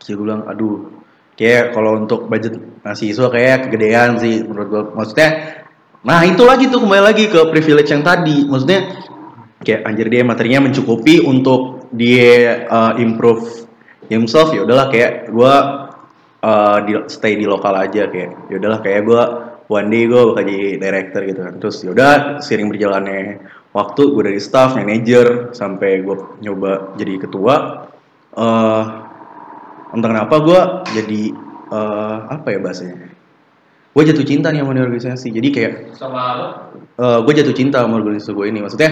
Terus gue bilang, aduh, kayak kalau untuk budget mahasiswa kayak kegedean sih menurut gue. Maksudnya, nah itu lagi tuh kembali lagi ke privilege yang tadi. Maksudnya, kayak anjir dia materinya mencukupi untuk dia uh, improve himself ya udahlah kayak gue uh, di, stay di lokal aja kayak ya udahlah kayak gue one day gue bakal jadi director gitu kan terus ya udah sering berjalannya waktu gue dari staff manager sampai gue nyoba jadi ketua eh entah kenapa gue jadi eh, apa ya bahasanya gue jatuh cinta nih sama organisasi. Jadi kayak sama lo? gue jatuh cinta sama organisasi gue ini. Maksudnya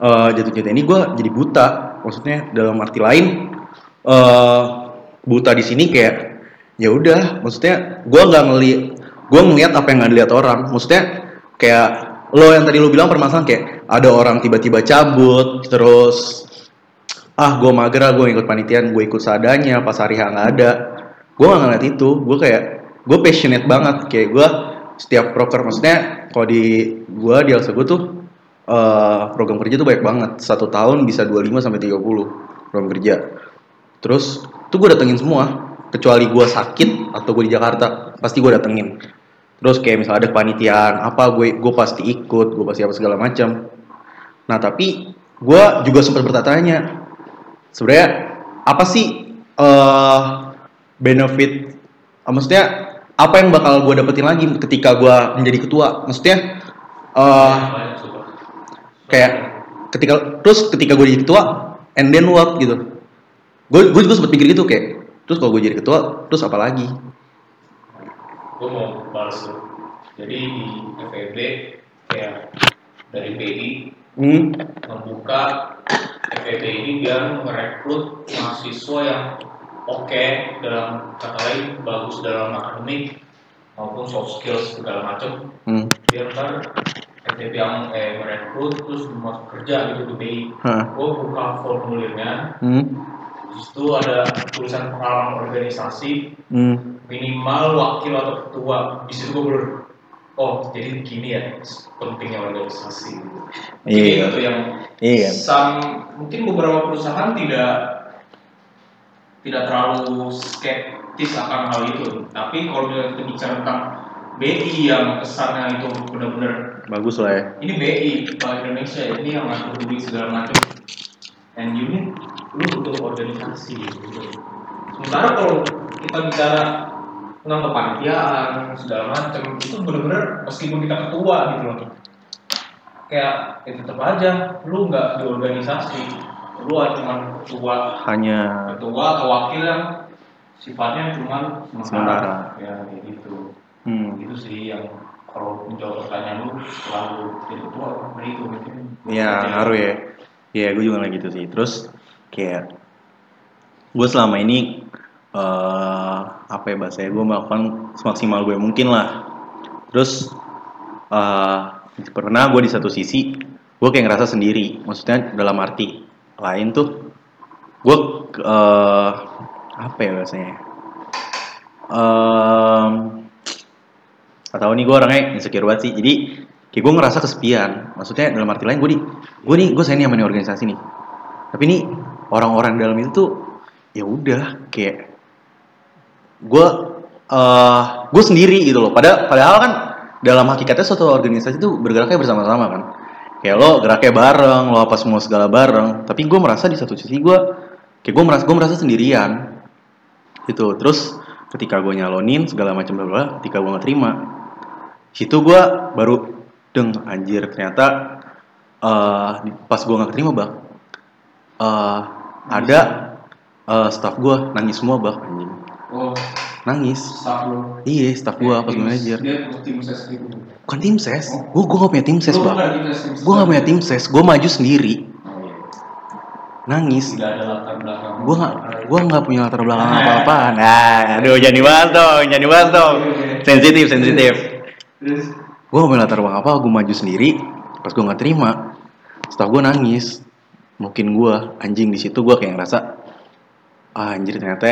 eh, jatuh cinta ini gue jadi buta. Maksudnya dalam arti lain eh buta di sini kayak ya udah. Maksudnya gue nggak ngeliat gue ngeliat apa yang nggak dilihat orang. Maksudnya kayak lo yang tadi lo bilang permasalahan kayak ada orang tiba-tiba cabut terus ah gue mager ah gue ikut panitian gue ikut seadanya pas hari nggak ada. Gue nggak ngeliat itu. Gue kayak gue passionate banget. Kayak gue setiap proker maksudnya kalau di gue di Alsa gue tuh eh, program kerja tuh banyak banget. Satu tahun bisa 25 sampai 30 program kerja. Terus tuh gue datengin semua. Kecuali gue sakit atau gue di Jakarta pasti gue datengin. Terus kayak misalnya ada kepanitiaan apa gue gue pasti ikut gue pasti apa segala macam. Nah tapi gue juga sempat bertanya sebenarnya apa sih eh benefit maksudnya apa yang bakal gue dapetin lagi ketika gue menjadi ketua? Maksudnya eh suka kayak ketika terus ketika gue jadi ketua and then what gitu. Gue gue juga sempat mikir gitu kayak terus kalau gue jadi ketua terus apa lagi? Gue mau balas tuh. Jadi di FEB kayak dari BI hmm? membuka FEB ini biar merekrut mahasiswa yang oke dalam kata lain bagus dalam akademik maupun soft skills segala macam hmm biar ntar FEB yang eh, merekrut terus masuk kerja gitu di BI Hah. gue buka formulirnya hmm di situ ada tulisan pengalaman organisasi hmm minimal wakil atau ketua di situ gue baru oh jadi gini ya pentingnya organisasi. Iya. Jadi itu yang Iya. some- mungkin beberapa perusahaan tidak tidak terlalu skeptis akan hal itu. Tapi kalau kita bicara tentang BI yang kesannya itu benar-benar bagus lah ya. Ini BI Bank Indonesia ini yang ngatur duit segala macam. And you need lu butuh organisasi gitu. sementara kalau kita bicara nggak kepanitiaan segala macam itu bener-bener meskipun kita ketua gitu loh. Kayak ya tetap aja lu nggak di organisasi lu cuma ketua. Hanya ketua atau wakil yang sifatnya cuma Sementara. ya kayak gitu. Hmm, itu sih yang kalau menjawab pertanyaan lu selalu jadi ketua nah itu mungkin ya ngaruh ya. Ya gue juga lagi gitu sih. Terus kayak gue selama ini eh apa ya bahasanya gue melakukan semaksimal gue mungkin lah. Terus eh pernah gue di satu sisi gue kayak ngerasa sendiri. Maksudnya dalam arti lain tuh gue eh apa ya bahasanya? Em, Gak tau nih gue orangnya insecure banget sih. Jadi kayak gue ngerasa kesepian. Maksudnya dalam arti lain gue nih gue nih gue sayang sama nih organisasi nih. Tapi nih orang-orang dalam itu tuh ya udah kayak gue eh gue sendiri gitu loh. Padahal padahal kan dalam hakikatnya suatu organisasi itu bergeraknya bersama-sama kan kayak lo geraknya bareng lo apa semua segala bareng. Tapi gue merasa di satu sisi gue kayak gue merasa gue merasa sendirian. Gitu. Terus ketika gue nyalonin segala macam bla bla ketika gue nggak terima situ gue baru deng anjir ternyata eh pas gue nggak terima bang eh ada eh staff gue nangis semua bang oh nangis. Staff lu. Iya staff gue pas manajer. Dia tim ses gitu. Bukan tim ses. Gue gue gak punya tim ses ses. gue gak punya tim ses gue maju sendiri. Oh, iya. nangis. Ada latar belakang. Gue gak gak punya latar belakang apa apa nah aduh jangan dibahas dong jangan dibahas dong. Sensitif sensitif. Gue gak punya latar belakang apa gue maju sendiri. Pas gue nggak terima setelah gue nangis. Mungkin gue anjing di situ gue kayak ngerasa ah, anjir ternyata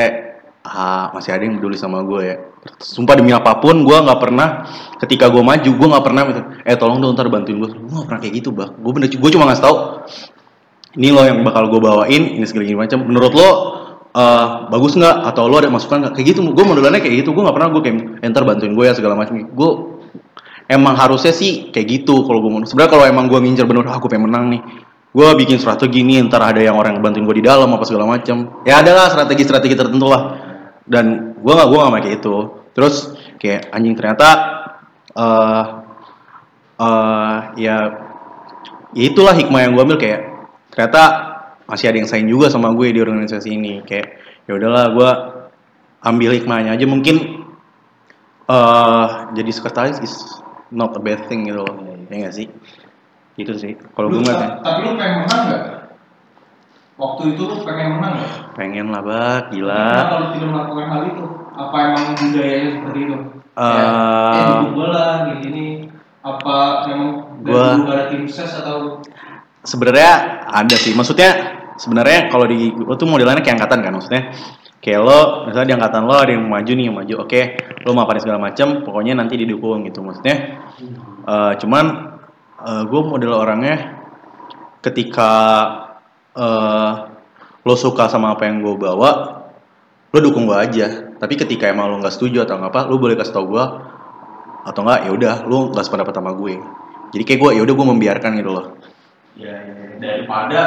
ah, masih ada yang peduli sama gue ya. Sumpah demi apa pun gue nggak pernah ketika gue maju gue nggak pernah eh tolong dong ntar bantuin gue gue nggak pernah kayak gitu bang gue bener gue cuma ngasih tau ini lo yang bakal gue bawain ini segala macam. Menurut lo eh, bagus nggak? Atau lo ada masukan nggak? Kayak gitu gue modelannya kayak gitu. Gue nggak pernah gue kayak "Eh, ntar bantuin gue ya segala macam. Gue emang harusnya sih kayak gitu kalau gue mau. Sebenarnya kalau emang gue ngincer bener ah gue pengen menang nih. Gue bikin strategi nih ntar ada yang orang yang bantuin gue di dalam apa segala macam. Ya ada lah strategi strategi tertentu lah dan gue nggak gue nggak kayak itu. Terus kayak anjing ternyata eh eh ya ya itulah hikmah yang gue ambil kayak ternyata masih ada yang sayang juga sama gue di organisasi ini. Kayak ya udahlah gue ambil hikmahnya aja. Mungkin eh jadi sekretaris is not a bad thing gitu loh. Ya nggak sih? Itu sih. Kalau gue ta- tapi lu pengen menang nggak waktu itu lu pengen menang nggak pengen lah bak. Gila. Kenapa lu tidak melakukan hal itu? Apa emang budayanya seperti itu? Eh, ya, ya dukung bola gini gini. Apa memang dari Gua- ada tim ses atau? Sebenarnya ada sih. Maksudnya sebenarnya kalau di gue tuh modelannya kayak angkatan kan maksudnya. Kayak lo misalnya di angkatan lo ada yang maju nih yang maju. Oke lo maparin segala macam pokoknya nanti didukung gitu maksudnya. Eh, cuman gue model orangnya ketika eh, lo suka sama apa yang gue bawa lo dukung gue aja. Tapi ketika emang lo nggak setuju atau apa lo boleh kasih tau gue atau enggak ya udah lo nggak sependapat sama gue. Jadi kayak gue ya udah gue membiarkan gitu loh. Ya, ya, daripada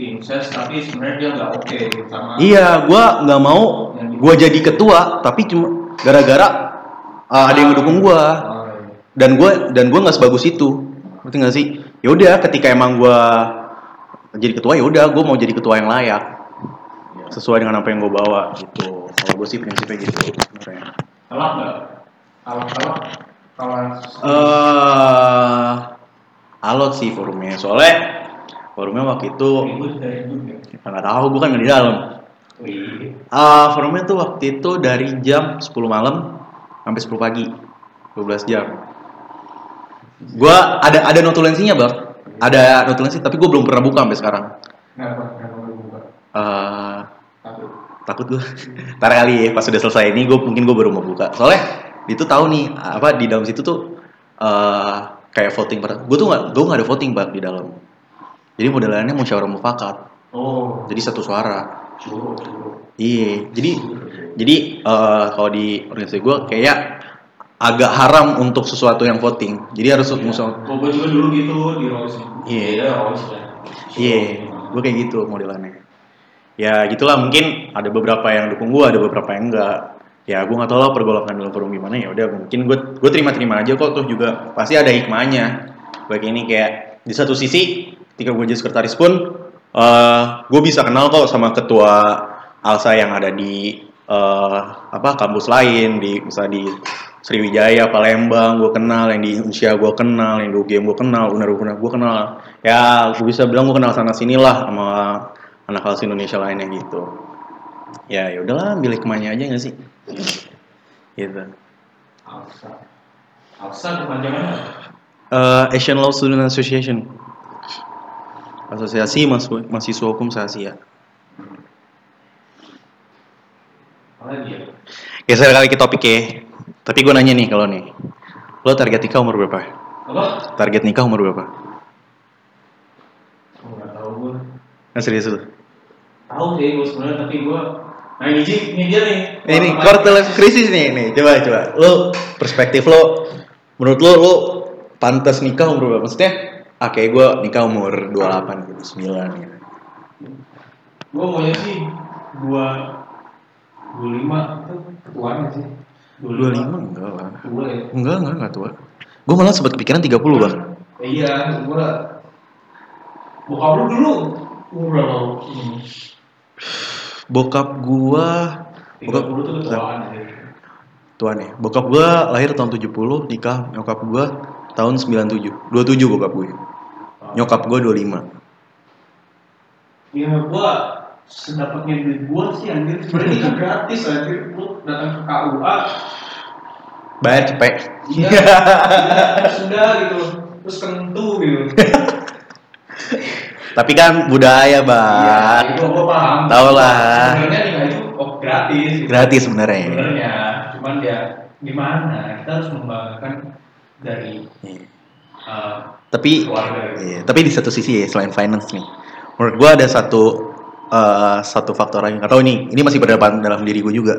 tim ses tapi sebenarnya dia nggak oke sama Iya, gua nggak mau gua jadi ketua, tapi cuma gara-gara uh, ada yang ngedukung gua. Oh, iya. dan gua dan gua nggak sebagus itu. Ngerti nggak sih? Ya udah, ketika emang gua jadi ketua ya udah, gua mau jadi ketua yang layak sesuai dengan apa yang gua bawa gitu. Kalau gua sih prinsipnya gitu sebenarnya. Telak nggak? Kalau telak, kalau Eh, alot sih forumnya. Soalnya forumnya waktu itu ya. nggak tahu, gua kan nggak di dalam. Ah, forumnya tuh waktu itu dari jam 10 malam sampai 10 pagi. 12 jam. Gua ada ada notulensinya, Bang. Ada notulensi, tapi gua belum pernah buka sampai sekarang. kenapa? Kenapa lu buka? Eh, Takut. takut gua. Ntar kali ya pas udah selesai ini gua mungkin gua baru mau buka. Soalnya itu tahu nih apa di dalam situ tuh eh kayak voting per gua tuh nggak gua nggak ada voting bang di dalam. Jadi modelannya musyawarah mufakat. Oh, Jadi satu suara. Iya, jadi jadi eh, kalau di organisasi gue kayak agak haram untuk sesuatu yang voting. Jadi harus musuh. Kok gue juga dulu gitu di Rolls. Iya. Iya, ya. Iya, gue kayak gitu modelannya. Ya gitulah mungkin ada beberapa yang dukung gue, ada beberapa yang enggak. ya gue nggak tahu lah pergolakan dalam forum gimana ya udah mungkin gue gue terima terima aja kok tuh juga pasti ada hikmahnya baik ini kayak di satu sisi ketika gue jadi sekretaris pun eh gue bisa kenal kok sama ketua Alsa yang ada di eh apa kampus lain di misalnya di Sriwijaya Palembang gue kenal yang di Indonesia gue kenal yang di UGM gue kenal Unar Unar gue kenal. Ya gue bisa bilang gue kenal sana sini lah sama anak Alsa Indonesia lainnya gitu. Ya ya udahlah ambil hikmahnya aja gak sih? Gitu. Alsa. Alsa kepanjangannya apa? Eh, Asian Law Student Association. Asosiasi Mahasiswa, Mahasiswa Hukum Se-Asia Apa lagi ya? Geser kali ke topik ya Tapi gue nanya nih kalau nih Lo target nikah umur berapa? Apa? Target nikah umur berapa? Oh, nggak tahu gue. Nah serius lu? Tahu sih gue sebenarnya tapi gue Nah ini Ji, ini dia nih. Eh, Ini quarter life crisis nih, nih coba coba. Lo perspektif lo, menurut lo lo pantas nikah umur berapa? Maksudnya, ah kayak gue nikah umur 28 gitu, 9 gitu. Gue maunya sih dua dua lima itu ketuanya sih. 25 enggak lah. Tua ya. Enggak, enggak, enggak tua. Gue malah sempat kepikiran 30 bang. Iya, gue bokap lu dulu umur berapa lu? Hmm. Bokap gua, bokap puluh tuh ketuaan ya. tuan ya. Bokap gua lahir tahun 70, nikah nyokap gua tahun 97. 27 bokap gue. Nyokap gua 25. Ya gue sedapatnya duit gue sih anjir. Sebenarnya kan gratis anjir. Lu datang ke KUA, Bayar cepet. iya, iya, sudah gitu. Terus kentu gitu. Tapi kan budaya, Iya, Bang. itu gue paham. Tahu lah. Sebenarnya nikah itu oh, gratis. gitu. Gratis sebenarnya. Sebenarnya, cuman ya gimana? Kita harus membanggakan dari Iya. uh, Tapi keluarga. iya, tapi di satu sisi ya selain finance nih. Menurut gua ada satu eh, satu faktor lagi. Gak tahu nih, ini masih berdepan dalam diri gue juga.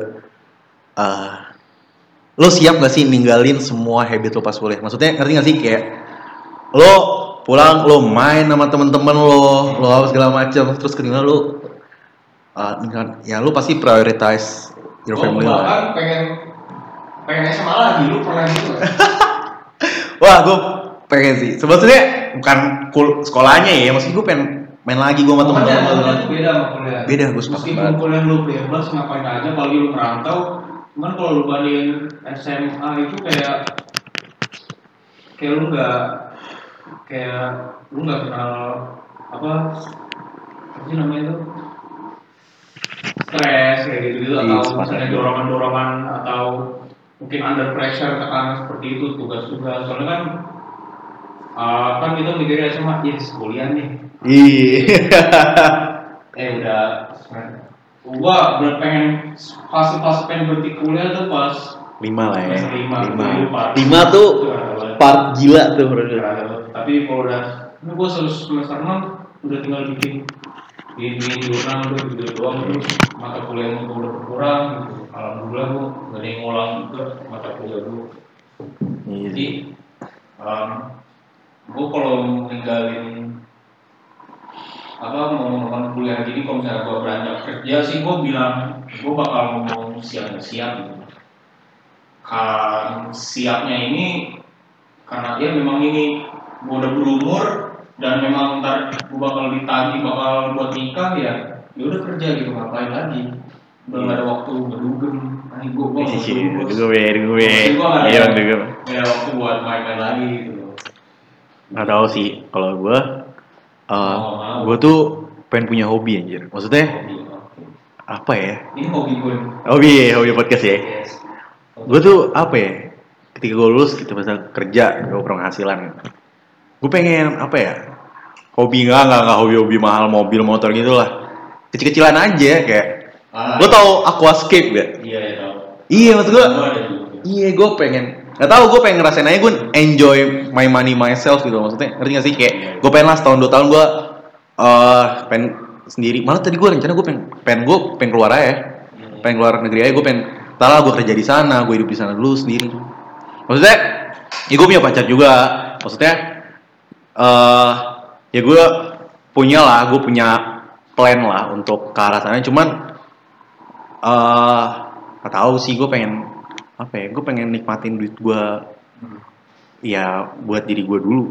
Eh, lo siap gak sih ninggalin semua habit lo pas kuliah? Maksudnya ngerti gak sih kayak lo pulang lo main sama temen-temen lo, lo apa segala macam, terus kedua lo ninggal- ya lo pasti prioritize your Gua family bahkan pengen pengen SMA lagi, lu pernah gitu? Wah, gue pengen sih. Sebetulnya bukan kul sekolahnya ya, maksud gue pengen main lagi gue sama temen-temen. beda sama kuliah. Beda, gua sepakat Meskipun kuliah lu bebas ngapain aja, apalagi lu merantau, cuman kalau lu bandingin SMA itu kayak kayak lu nggak kayak lu nggak kenal apa apa sih namanya itu? Stres kayak gitu gitu atau misalnya dorongan-dorongan atau mungkin under pressure tekanan seperti itu tugas-tugas. Soalnya kan uh, kan kita mikirnya SMA yes kuliah nih. Iya. eh udah gua pengen fase pengen berhenti kuliah tuh pas lima lah ya. Lima. Lima. Part- Lima tuh part gila tuh menurut gue. Tapi kalau udah ini gua selesai semester 6 udah tinggal bikin ini jurnal udah gitu doang terus mata kuliah gua udah berkurang gitu alhamdulillah gua gak ada yang ngulang juga mata kuliah gua Iya. jadi um, gue kalau ninggalin apa mau ngomong kuliah gini kalau misalnya gue beranjak kerja sih gue bilang gue bakal ngomong siap siap gitu. Kan siapnya ini karena ya memang ini gue udah berumur dan memang ntar gue bakal ditagih bakal buat nikah ya ya udah kerja gitu ngapain lagi? Udah nggak ada waktu ngedugem. Nah gue gue gue gue Iya, gue. ada waktu buat main-main lagi gitu. Nggak tahu sih kalau gue uh, Oh. Gue tuh pengen punya hobi anjir. Maksudnya hobi apa ya? ini hobi gue Hobi, hobi podcast ya. yes Gue tuh apa ya? Ketika gue lulus, kita bisa kerja, gue penghasilan. Gue pengen apa ya? Hobi nggak nggak nggak hobi-hobi mahal mobil motor gitu lah. Kecil-kecilan aja kayak. ah, Lo tau aquascape gak? iya ya tau Iya maksud gue. Iya gue pengen. Gak tau gue pengen ngerasain aja gue enjoy my money myself gitu maksudnya. Ngerti gak sih kayak gue pengen lah setahun dua tahun gue eh pengen sendiri. Malah tadi gue rencana gue pengen pengen gue pengen keluar aja. ya. Pengen keluar negeri aja gue pengen. Tahu gue kerja di sana, gue hidup di sana dulu sendiri. Maksudnya, ya gue punya pacar juga. Maksudnya, eh ya gue punya lah, gue punya plan lah untuk ke arah sana. Cuman, eh Gak tahu sih gue pengen apa ya? Gue pengen nikmatin duit gue Hmm. ya buat diri gue dulu.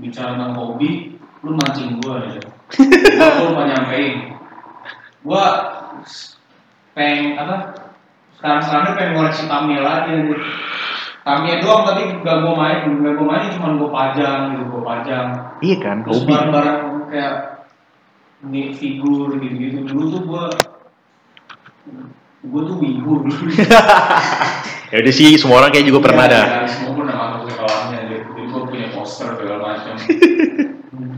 bicara tentang hobi, lu mancing gua ya. Gua lupa nyampein. Gua pengen apa? Sekarang sekarang pengen ngoleksi Tamiya lagi anjir. Tamiya doang tapi gak gua main, gak gua main cuma gua pajang gitu, gua pajang. Iya kan, Terus hobi. barang-barang kayak nih figur gitu-gitu dulu tuh gua gua tuh wibu. Ya udah sih, semua orang kayak juga pernah Iya, dah. iya, Semua pernah masuk ke sekolahnya gitu. Jadi gue punya poster segala macam.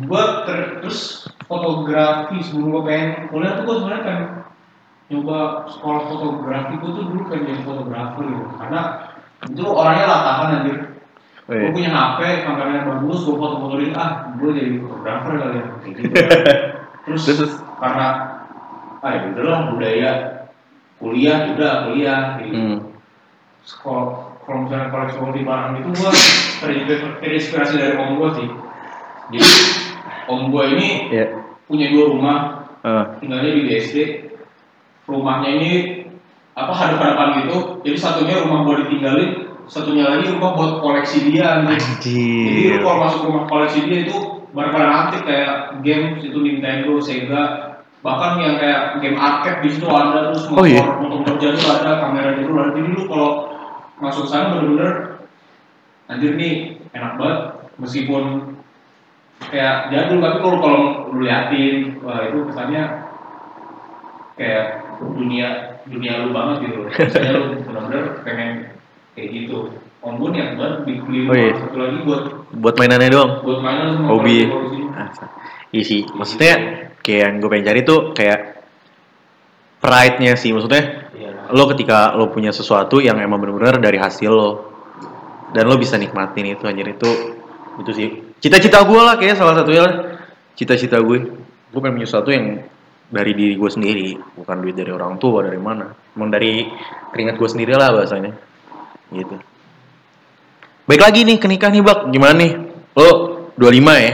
Gue ter- terus fotografi sebelum gue pengen kuliah tuh gue sebenarnya pengen nyoba sekolah fotografi. Gue tuh dulu pengen jadi fotografer gitu. Karena itu orangnya latahan anjir. Oh, gue punya HP kameranya bagus gue foto-fotoin ah gue jadi fotografer kali ya. Gitu. terus, Terus, terus? karena ah ya udahlah budaya kuliah udah kuliah. Gitu. Hmm. kalau kalau misalnya koleksi barang itu gua terinspirasi, dari om gua sih. Jadi om gua ini Iya. punya dua rumah. Eh, tinggalnya di BSD rumahnya ini apa hadap-hadapan gitu. Jadi satunya rumah gua ditinggalin satunya lagi rumah buat koleksi dia anjir. jadi lu kalau masuk rumah koleksi dia itu barang-barang antik kayak game itu Nintendo, Sega. Bahkan yang kayak game arcade di situ ada terus Oh, motor iya? motor jadul ada kamera jadul ada. Jadi lu kalau masuk sana bener-bener anjir nih enak banget. Meskipun kayak jadul tapi kalau kalau lu liatin wah itu kesannya kayak dunia dunia lu banget gitu misalnya lu bener-bener pengen kayak gitu om gue niat banget beli Oh, iya. satu lagi buat Buat mainannya doang. buat mainan Hobi. koleksi-koleksi. Ah, Iya maksudnya kayak yang gue pengen cari tuh kayak pride-nya sih, maksudnya Iya. lo ketika lo punya sesuatu yang emang bener-bener dari hasil lo dan lo bisa nikmatin itu anjir itu itu sih cita-cita gue lah kayak salah satunya lah. cita-cita gue gue pengen punya sesuatu yang dari diri gue sendiri bukan duit dari orang tua dari mana emang dari keringat gue sendiri lah bahasanya gitu baik lagi nih ke nikah nih bak gimana nih lo 25 ya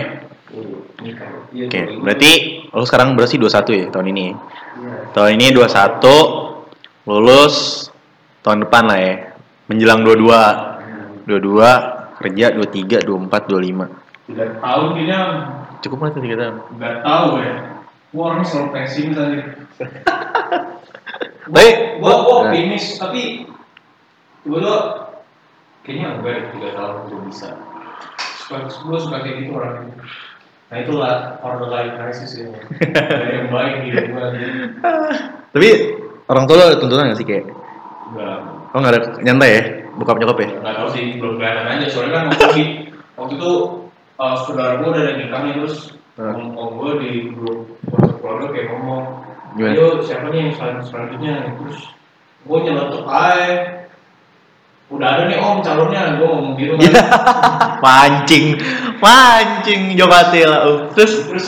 Nikah. Iya, Oke, kalau berarti lo sekarang berarti 21 ya tahun ini. ya? Iya. Tahun ini 21 lulus tahun depan lah ya. Menjelang 22. 22 kerja 23, 24, 25. Tiga tahun kayaknya Cukup lah 3 tahun. nggak tahu ya. Gua orangnya selalu pesimis aja. Baik. Gua gua Nah. optimis tapi tiba-tiba kayaknya enggak deh tiga tahun belum bisa. Suka gua suka kayak gitu orangnya. Nah itulah order life crisis ya. Dari yang baik gitu gua Tapi orang tua lo ada tuntutan gak sih kayak? enggak Oh nggak ada nyantai ya? Bokap nyokap ya? nggak tahu sih belum kelihatan aja soalnya kan waktu waktu itu uh, saudara gue udah ada nih terus Hmm. om gue di grup WhatsApp keluarga kayak ngomong Gimana? ayo siapa nih yang selan- selanjutnya terus gue nyeletuk aja udah ada nih om calonnya gue ngomong gitu kan Pancing, pancing jokatil. Terus terus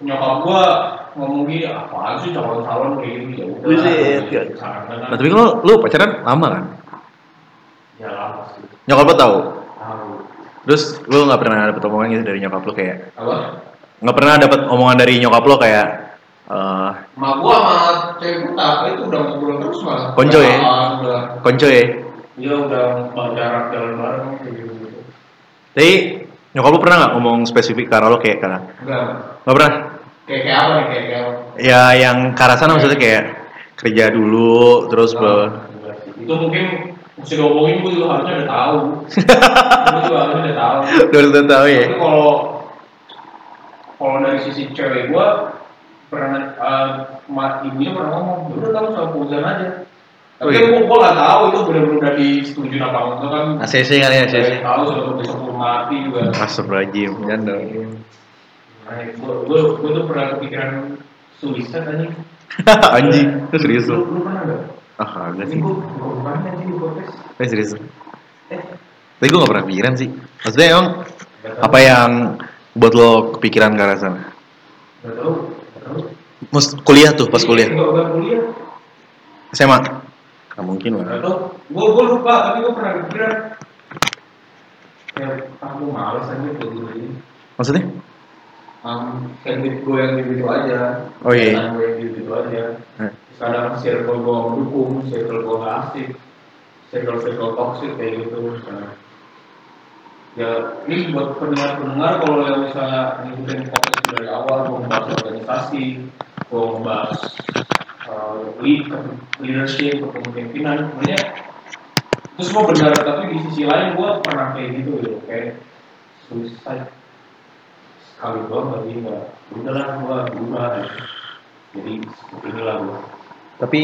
nyokap gue ngomong gini apaan sih calon-calon kayak gitu ya udah Nah, tapi lo lu pacaran lama kan? ya lama sih Nyokap lo tahu. tahu Terus lu nggak pernah dapet omongan gitu dari nyokap lo kayak apa nggak pernah dapet omongan dari nyokap lo kayak eh Mak gua sama cewek gua tak itu udah ngobrol terus malah. Konco ya? Udah, Udah, konco ya. dia udah jarak jalan bareng kayak gitu. Tapi nyokap lo pernah nggak ngomong spesifik ke arah lo kayak karena Enggak. nggak pernah? Kayak kayak apa nih kayak kayak apa? Ya yang ke arah sana maksudnya kayak kerja dulu terus Ah, sih. Itu mungkin mesti diomongin gua juga harusnya udah tahu. gua juga harusnya udah tahu. udah udah tahu ya. Tapi kalau kalau dari sisi cewek gua pernah uh, mak ibunya pernah ngomong, "Ya udah kamu sama Fauzan aja. Tapi Oh, iya. gua gak tahu itu benar-benar udah disetujui apa enggak kan. ACC kali ya ACC. Tahu sudah besok belum mati juga. Astagfirullahaladzim, janda. Nah, gua, gua, tuh pernah kepikiran suicide tadi. Anjing, itu serius Lu, lu pernah nggak? Ah, Ini sih. di podcast. Eh, serius. Eh, Tapi gue gak pernah pikiran sih. Maksudnya emang apa yang buat lo kepikiran ke arah sana? Nggak tahu. Nggak tahu. Mus kuliah tuh, pas kuliah. Enggak enggak kuliah. SMA? Gak mungkin lah. Gua gua lupa tapi gua pernah kepikiran. Ya, aku malas aja gitu ini. Maksudnya? Um, kayak gue yang gitu aja. Oh, iya. Gue yang gitu aja. Eh. Kadang circle gue mendukung circle gue asik circle circle toxic kayak gitu misalnya. Ya ini buat pendengar-pendengar kalau yang misalnya ngikutin podcast dari awal membahas organisasi membahas uh, lead, leadership kepemimpinan sebenarnya itu semua benar tapi di sisi lain gue pernah kayak gitu ya. Kayak suicide sekali doang tapi nggak udahlah gue berubah jadi seperti inilah gue Tapi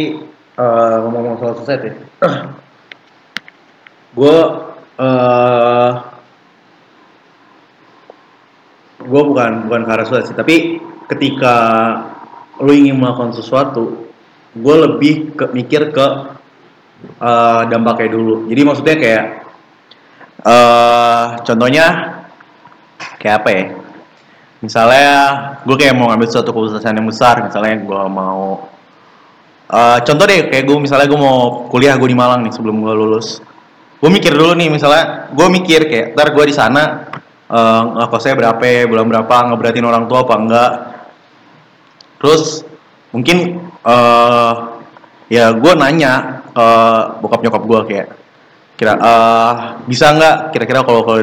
eh, ngomong-ngomong soal suicide ya, gue eh gue bukan bukan ke arah sih, tapi ketika lo ingin melakukan sesuatu, gue lebih ke mikir ke eh, dampaknya dulu. Jadi maksudnya kayak eh contohnya kayak apa ya? Misalnya gue kayak mau ngambil suatu keputusan yang besar, misalnya gue mau Eh, contoh deh kayak gue misalnya gue mau kuliah gue di Malang nih sebelum gue lulus. Gue mikir dulu nih misalnya gue mikir kayak ntar gue di sana uh, ngekosnya berapa bulan berapa ngeberatin orang tua apa enggak? Terus mungkin eh ya gue nanya ke bokap nyokap gue kayak kira eh bisa nggak kira-kira kalau kalau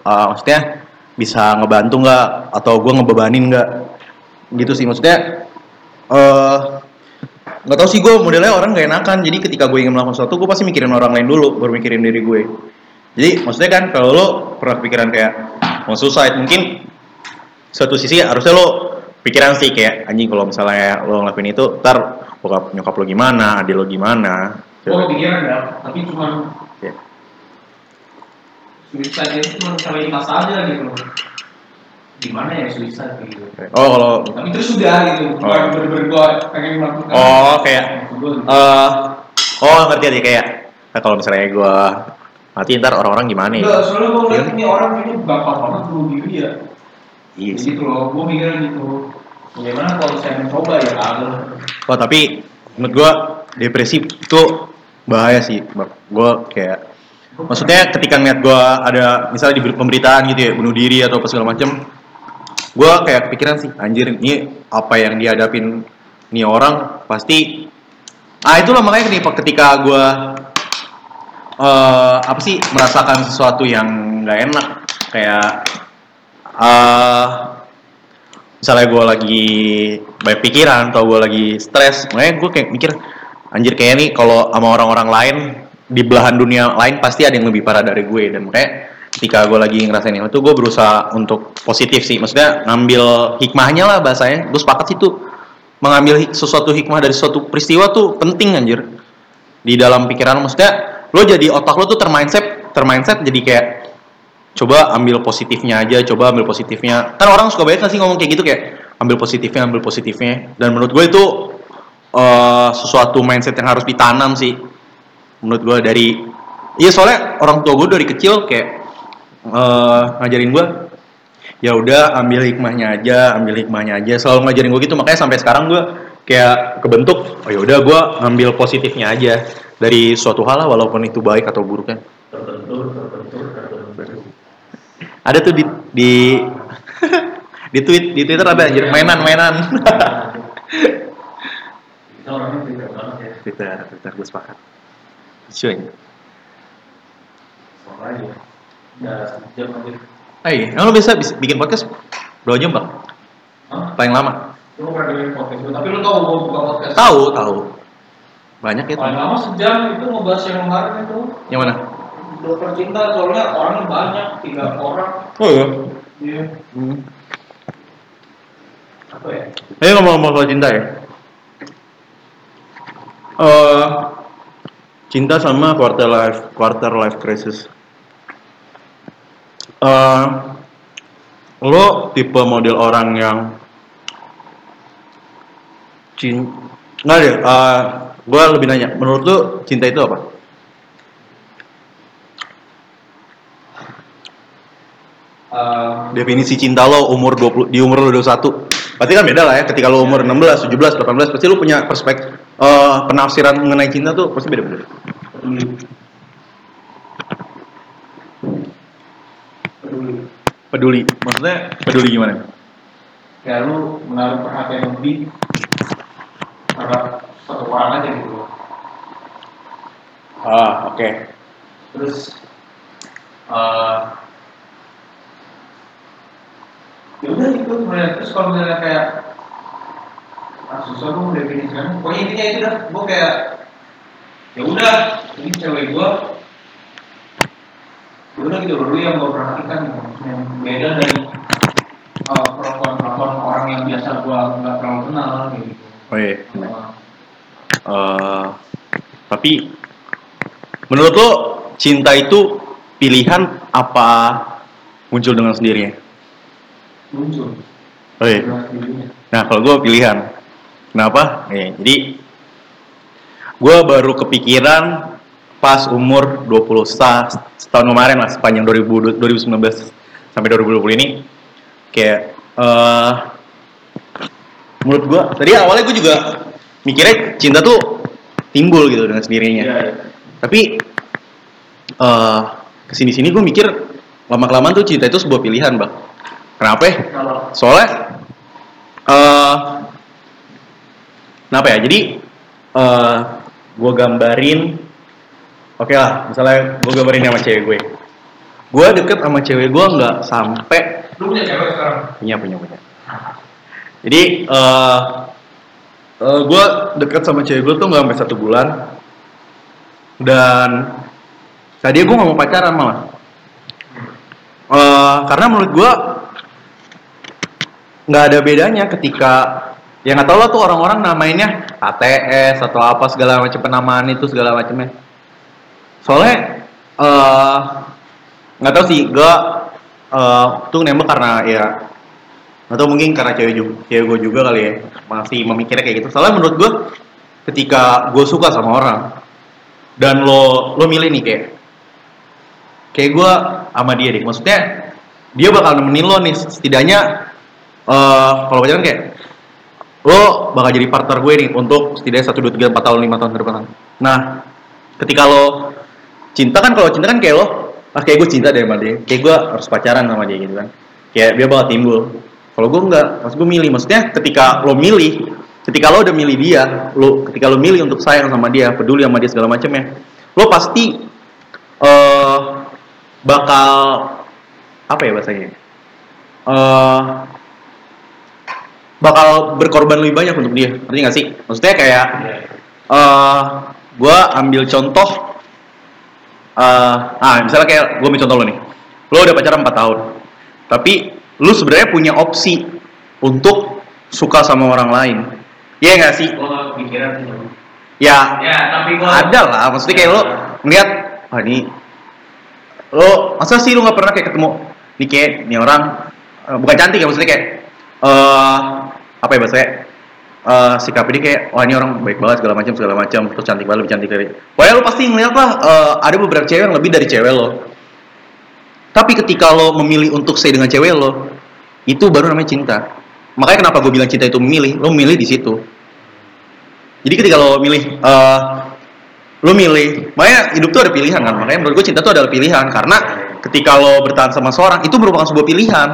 uh, maksudnya bisa ngebantu nggak atau gue ngebebanin nggak gitu sih maksudnya eh nggak tau sih gue modelnya orang gak enakan. Jadi ketika gue ingin melakukan sesuatu gue pasti mikirin orang lain dulu baru mikirin diri gue. Jadi maksudnya kan kalau lo pernah pikiran kayak mau suicide mungkin suatu sisi harusnya lo pikiran sih kayak anjing kalau misalnya lo ngelakuin itu ntar bokap nyokap lo gimana adik lo gimana? Gue kepikiran ya tapi cuma suicide itu cuma masa aja gitu gimana ya suicide kayak gitu oh kalau tapi terus sudah gitu bukan Oh. bener-bener gue pengen melakukan Oh, kayak, eh oh ngerti aja kayak nah, kalau misalnya gue mati ntar orang-orang gimana ya soalnya gue ngeliat Iya. ini orang ini gampang banget bunuh diri ya iya sih gitu loh gue mikirnya gitu bagaimana kalau saya mencoba ya kagak Oh tapi menurut gua depresi itu bahaya sih. Gua kayak maksudnya ketika ngeliat gua ada misalnya di pemberitaan gitu ya bunuh diri atau apa segala macam, gua kayak kepikiran sih anjir ini apa yang dihadapin nih orang pasti ah itulah makanya nih ketika gua eh apa sih merasakan sesuatu yang nggak enak kayak eh misalnya gue lagi banyak pikiran atau gue lagi stres makanya gue kayak mikir anjir kayak nih kalau sama orang-orang lain di belahan dunia lain pasti ada yang lebih parah dari gue dan makanya ketika gue lagi ngerasain itu gue berusaha untuk positif sih maksudnya ngambil hikmahnya lah bahasanya gue sepakat sih tuh mengambil sesuatu hikmah dari suatu peristiwa tuh penting anjir di dalam pikiran maksudnya lo jadi otak lo tuh termindset termindset jadi kayak coba ambil positifnya aja, coba ambil positifnya. Kan orang suka banget sih ngomong kayak gitu kayak ambil positifnya, ambil positifnya. Dan menurut gue itu eh, sesuatu mindset yang harus ditanam sih. Menurut gue dari, iya soalnya orang tua gue dari kecil kayak eh, ngajarin gue, ya udah ambil hikmahnya aja, ambil hikmahnya aja. Selalu ngajarin gue gitu, makanya sampai sekarang gue kayak kebentuk, oh ya udah gue ngambil positifnya aja dari suatu hal lah, walaupun itu baik atau buruk kan. ada tuh di di di tweet di twitter ada anjir mainan mainan twitter twitter gue sepakat cuy ya aja eh emang lo bisa, bisa bikin podcast? Berapa jam bang. Hah? paling lama. Lu pernah dengerin podcast gue tapi lu tau gue buka podcast. Tahu tahu. Banyak ya paling lama sejam itu ngebahas yang kemarin itu. Yang mana? Dokter cinta soalnya orangnya banyak tiga orang. Oh iya? Iya. Hmm. apa ya? Ayo ngomong-ngomong soal cinta ya. Eh, cinta sama quarter life quarter life crisis Eh, lo tipe model orang yang cin nggak deh gue lebih nanya menurut lo cinta itu apa? Eh, definisi cinta lo umur 20 di umur lo 21 berarti kan beda lah ya ketika lo umur 16 17 18 pasti lo punya perspektif eh, penafsiran mengenai cinta tuh pasti beda-beda. Peduli peduli. Peduli. Maksudnya peduli gimana? Ya lu menaruh perhatian lebih terhadap satu orang aja gitu ah oke. Okay. terus uh, ya udah itu sebenarnya terus kalau misalnya kayak ah susah gue mendefinisikan pokoknya intinya itu dah gue kayak ya udah ini cewek gue ya udah gitu dulu yang gue perhatikan yang beda dari eh, perempuan-perempuan orang yang biasa gue nggak terlalu kenal gitu oh iya Eh, Eh, tapi menurut lo cinta itu pilihan apa muncul dengan sendirinya muncul oh iya. Nah, kalau gue pilihan. Kenapa? Nih, jadi gue baru kepikiran pas umur 20 sa- setahun kemarin lah, sepanjang 2000, 2019 sampai 2020 ini. Kayak, eh menurut gue, tadi awalnya gue juga mikirnya cinta tuh timbul gitu dengan sendirinya. Iya, iya. Tapi eh ke sini-sini gue mikir lama-kelamaan tuh cinta itu sebuah pilihan, bang. Kenapa? ya? soalnya eh kenapa ya jadi eh gue gambarin oke lah misalnya gue gambarin sama cewek gue. Gue deket sama cewek gue nggak sampai lu punya cewek sekarang? Punya punya punya. Jadi eh eh, gue deket sama cewek gue tuh nggak sampai satu bulan. Dan tadi gue nggak mau pacaran malah. Eh, karena menurut gue nggak ada bedanya ketika ya nggak tahu lah tuh orang-orang namainnya ATS atau apa segala macam penamaan itu segala macamnya soalnya eh nggak tahu sih gue eh tuh nembak karena ya atau mungkin karena cewek juga cewek gue juga kali ya masih memikirnya kayak gitu. Soalnya menurut gue ketika gue suka sama orang dan lo lo milih nih kayak kayak gue sama dia deh. Maksudnya dia bakal nemenin lo nih setidaknya eh kalau pacaran kayak lo bakal jadi partner gue nih untuk setidaknya satu dua tiga empat tahun lima tahun ke depan. Nah ketika lo cinta kan kalau cinta kan kayak lo ah kayak gue cinta deh sama dia. Kayak gue harus pacaran sama dia gitu kan. Kayak dia bakal timbul. Kalau gue enggak maksud gue milih. Maksudnya ketika lo milih ketika lo udah milih dia lo ketika lo milih untuk sayang sama dia peduli sama dia segala macamnya lo pasti eh bakal apa ya bahasanya? Eh bakal berkorban lebih banyak untuk dia. Ngerti gak sih? Maksudnya kayak eh gue ambil contoh eh ah misalnya kayak gue ambil contoh lo nih. Lo udah pacaran 4 tahun. Tapi lu sebenarnya punya opsi untuk suka sama orang lain. Iya gak sih? Kepikiran sih ya ya tapi gua ada lah. Maksudnya kayak lo ngeliat wah ini lo masa sih lo nggak pernah kayak ketemu? Nih kayak nih orang eh, bukan cantik ya maksudnya kayak eh apa ya bahasanya eh sikap dia kayak wah ini orang baik banget segala macam segala macam. Terus cantik banget lebih cantik dari pokoknya lo pasti ngeliat lah eh, ada beberapa cewek yang lebih dari cewek lo. Tapi ketika lo memilih untuk stay dengan cewek lo itu baru namanya cinta. Makanya kenapa gue bilang cinta itu memilih lo memilih di situ. Jadi ketika lo milih eh lo milih, makanya hidup tuh ada pilihan kan. Makanya menurut gue cinta tuh adalah pilihan. Karena ketika lo bertahan sama seorang itu merupakan sebuah pilihan.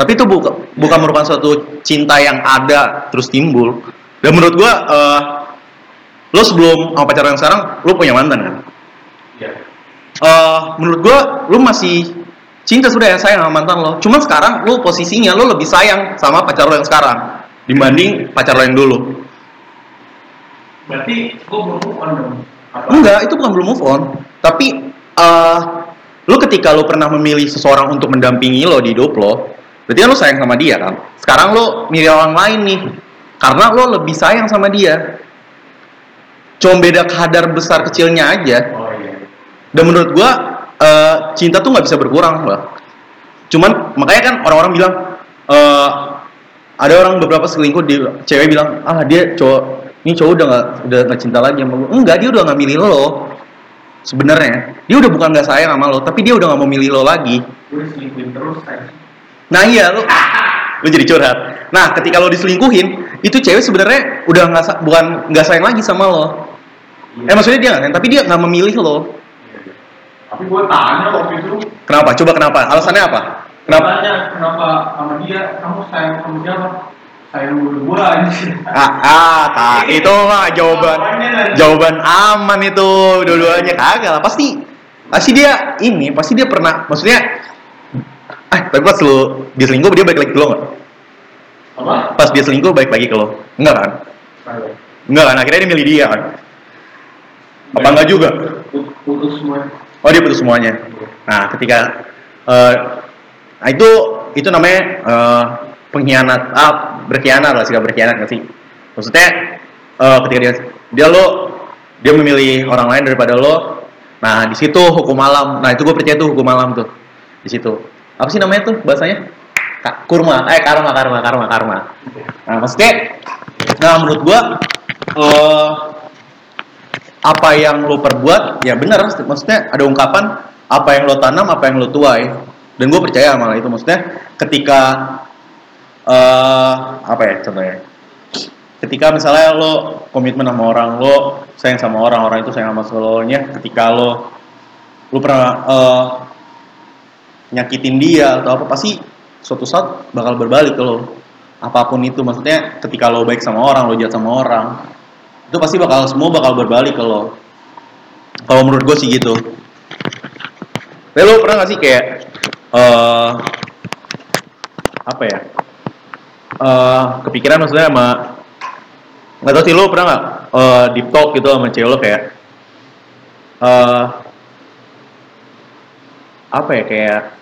Tapi itu bukan bukan merupakan suatu cinta yang ada terus timbul. Dan menurut gue eh lo sebelum sama pacaran yang sekarang lo punya mantan kan. ya Eh menurut gue lo masih cinta sudah ya sayang sama mantan lo. Cuman sekarang lo posisinya lo lebih sayang sama pacar lo yang sekarang dibanding pacar lo yang dulu. berarti gua belum move on dong apa Enggak, itu bukan belum move on. Tapi eh lu ketika lu pernah memilih seseorang untuk mendampingi lo di hidup lo, berarti kan lu sayang sama dia kan. Sekarang lu milih orang lain nih, karena lo lebih sayang sama dia. Cuma beda kadar besar kecilnya aja. oh iya Dan menurut gua eh, cinta tuh nggak bisa berkurang lah. Cuman makanya kan orang-orang bilang eh, ada orang beberapa selingkuh di cewek bilang ah dia cowok ini cowok udah nggak udah nggak cinta lagi sama gue. Enggak dia udah nggak milih lo. Sebenarnya dia udah bukan nggak sayang sama lo, tapi dia udah nggak mau milih lo lagi. gue selingkuhin terus kan Nah iya lo lo jadi curhat. Nah ketika lo diselingkuhin itu cewek sebenarnya udah nggak bukan nggak sayang lagi sama lo. Eh maksudnya dia nggak sayang, tapi dia nggak memilih lo. tapi gua tanya waktu itu Kenapa? Coba kenapa? Alasannya apa? Kenapa? Tanya kenapa sama dia kamu sayang sama siapa sayang anjir Ah, ah tak. itu mah jawaban jawaban aman itu dua-duanya kagak lah pasti pasti dia ini pasti dia pernah maksudnya ah tapi pas lu dia selingkuh dia balik lagi ke lo nggak? Apa? Pas dia selingkuh balik lagi ke lo? Enggak kan? Enggak kan? Akhirnya dia milih dia kan? Apa enggak juga? Put- putus semua oh dia putus semuanya. Nah ketika eh nah itu itu namanya eh, pengkhianat ah berkhianat lah sikap berkhianat nggak sih? Maksudnya eh, ketika dia dia lo dia memilih orang lain daripada lo nah di situ hukum malam nah itu gue percaya tuh hukum malam tuh di situ apa sih namanya tuh bahasanya? Kurma. Eh karma karma karma karma. Nah maksudnya nah menurut gua eh apa yang lo perbuat ya benar maksudnya ada ungkapan apa yang lo tanam apa yang lo tuai. Dan gue percaya malah itu maksudnya ketika eh apa ya contohnya? Ketika misalnya lo komitmen sama orang lo sayang sama orang orang itu sayang sama lo nya ketika lo lo pernah eh, nyakitin dia atau apa pasti suatu saat bakal berbalik ke lo. Apa pun itu maksudnya ketika lo baik sama orang lo jahat sama orang itu pasti bakal semua bakal berbalik ke lo. Kalau menurut gue sih gitu. Tapi lo pernah gak sih kayak eh apa ya? Eh kepikiran maksudnya sama nggak tau sih lo pernah nggak eh deep talk gitu sama cewek lo kayak eh apa ya kayak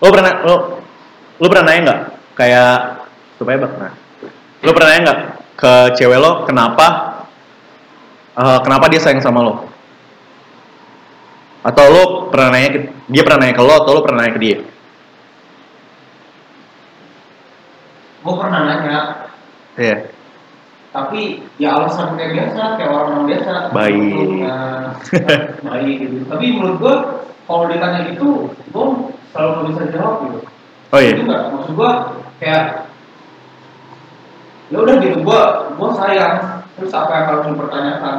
lo pernah lo lo pernah nanya nggak? Kayak supaya bak nah lo pernah nanya nggak ke cewek lo kenapa eh, kenapa dia sayang sama lo? Atau lo pernah nanya ke, dia pernah nanya ke lo atau lo pernah nanya ke dia? Gue pernah nanya. Iya. Tapi ya alasan kayak biasa kayak orang-orang biasa. Baik. Nah, baik gitu. Tapi menurut gua kalau ditanya gitu gua selalu bisa jawab gitu. Oh iya. Itu nggak maksud gua kayak ya udah gitu gua gua sayang. Terus apa yang harus dipertanyakan?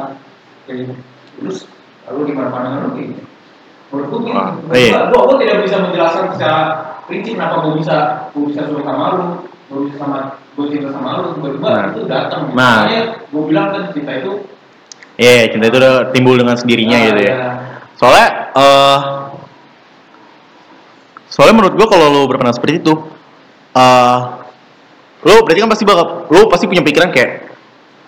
Kayak gitu. Terus lalu gimana pandangan lu kayak gitu? Menurut gua gitu. Iya. gua, tidak bisa menjelaskan secara rinci kenapa gua bisa gua bisa suka sama lu gua bisa sama gua cinta sama lu tiba-tiba Nah. itu datang. Nah. makanya gua bilang kan cinta itu iya cinta itu udah timbul dengan sendirinya nah, gitu ya. ya. soalnya eh soalnya menurut gua kalau lo berperan seperti itu eh lo berarti kan pasti bakal lo pasti punya pikiran kayak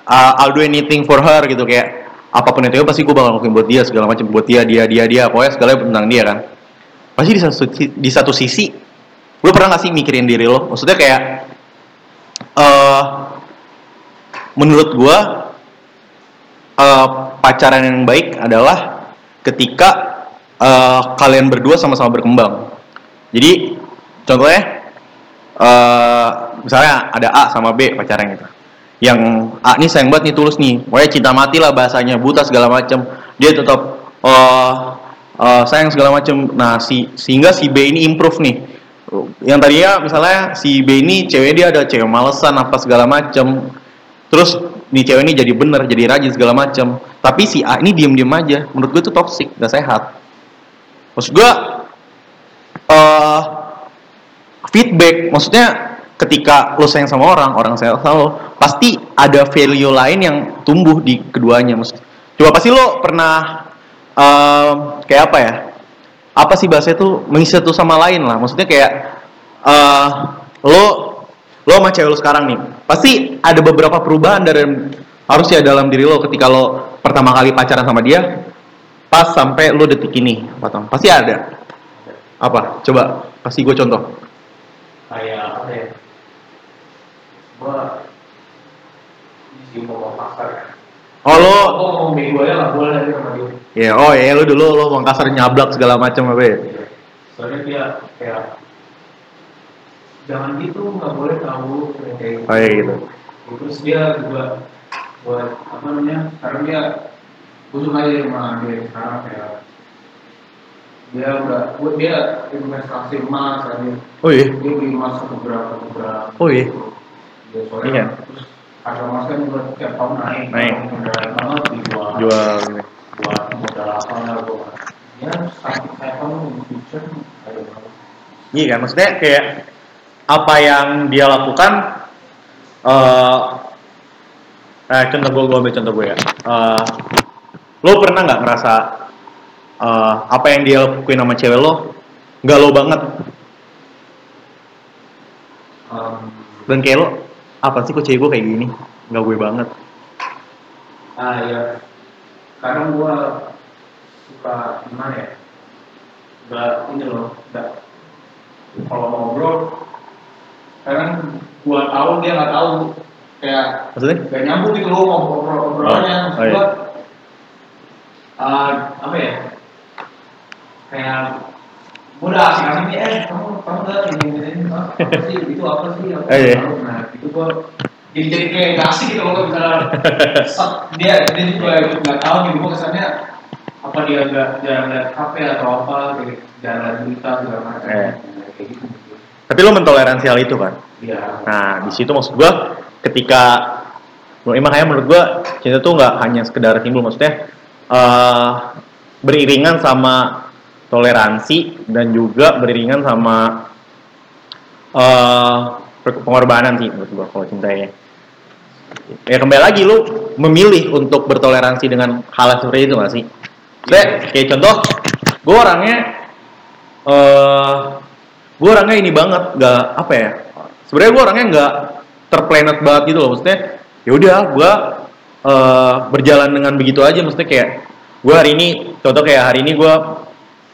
uh, I'll do anything for her gitu kayak apa pun itu pasti gue bakal ngelakuin buat dia segala macam buat dia dia dia dia pokoknya segala tentang dia kan pasti di satu di satu sisi lo pernah gak sih mikirin diri lo maksudnya kayak eh menurut gua eh, pacaran yang baik adalah ketika eh, kalian berdua sama-sama berkembang. Jadi contohnya eh, misalnya ada A sama B pacaran gitu. Yang A nih sayang banget nih tulus nih, pokoknya cinta mati lah bahasanya, buta segala macem. Dia tetap eh, eh, sayang segala macem. Nah si sehingga si B ini improve nih. Yang tadinya misalnya si B ini cewek dia ada cewek malesan apa segala macem. Terus nih cewek ini jadi bener, jadi rajin segala macem. Tapi si A ini diem-diem aja. Menurut gue itu toxic, gak sehat. Maksud gue eh feedback, maksudnya ketika lo sayang sama orang, orang sayang sama lo, pasti ada value lain yang tumbuh di keduanya. Maksud, coba pasti lo pernah em, kayak apa ya? Apa sih bahasa itu mengisi satu sama lain lah. Maksudnya kayak eh lo lo sama cewek lo sekarang nih, pasti ada beberapa perubahan dari harusnya dalam diri lo ketika lo pertama kali pacaran sama dia, pas sampai lo detik ini. Pasti ada. Apa? Coba kasih gue contoh. kayak apa ya gua di ngomong pasar ya Oh lo, gua ngomong bego aja lah boleh aja sama dia ya oh ya lo dulu lo Mangkasar nyablak segala macam apa ya? soalnya dia kayak jangan gitu nggak boleh tahu kayak gitu Oh, iya gitu. terus dia juga buat apa namanya sekarang dia gue suka aja sama dia sekarang kayak dia udah dia investasi emas dia Oh iya. dia beli emas beberapa beberapa Oh, iya. dia soalnya Iya. terus harga emas kan juga tiap tahun naik Naik. Modal banget dijual Jual ini. buat modal apa lah buat ya sakit saya kamu in future ada Iya kan, maksudnya kayak apa yang dia lakukan eh eh contoh gue gue ambil contoh gue ya Eh, lo pernah nggak ngerasa eh, apa yang dia lakuin sama cewek lo nggak lo banget. Em, dan kayak lo apa sih kok cewek gue kayak gini? Nggak gue banget. Ah ya kadang gua suka gimana ya? Nggak ini loh nggak. Kalau ngobrol kadang gua tahu dia nggak tahu. Kayak maksudnya? gak nyambung gitu loh ngobrol ngobrolannya Oh, oh iya. ah, apa ya kayak gua udah asik asik nih eh kamu kamu nggak ini ini ini apa sih itu apa sih apa Eh, iya. tahu. nah itu gua jadi jadi kayak gak asik gitu kalau misalnya dia dia juga nggak tahu gitu gua kesannya apa dia nggak jarang lihat HP atau apa kayak jarang berita segala macam Eh. kayak gitu tapi lo mentoleransi hal itu kan Iya. Nah, di situ maksud gua ketika emang makanya menurut gua cinta tuh nggak hanya sekedar timbul maksudnya eh beriringan sama toleransi dan juga beriringan sama eh pengorbanan sih menurut gua kalau cintanya. Ya kembali lagi lu memilih untuk bertoleransi dengan hal seperti itu gak sih? Maksudnya, kayak contoh, gue orangnya eh gue orangnya ini banget gak apa ya sebenarnya gue orangnya nggak terplanet banget gitu loh maksudnya ya udah gue eh, berjalan dengan begitu aja maksudnya kayak gue hari ini contoh kayak hari ini gue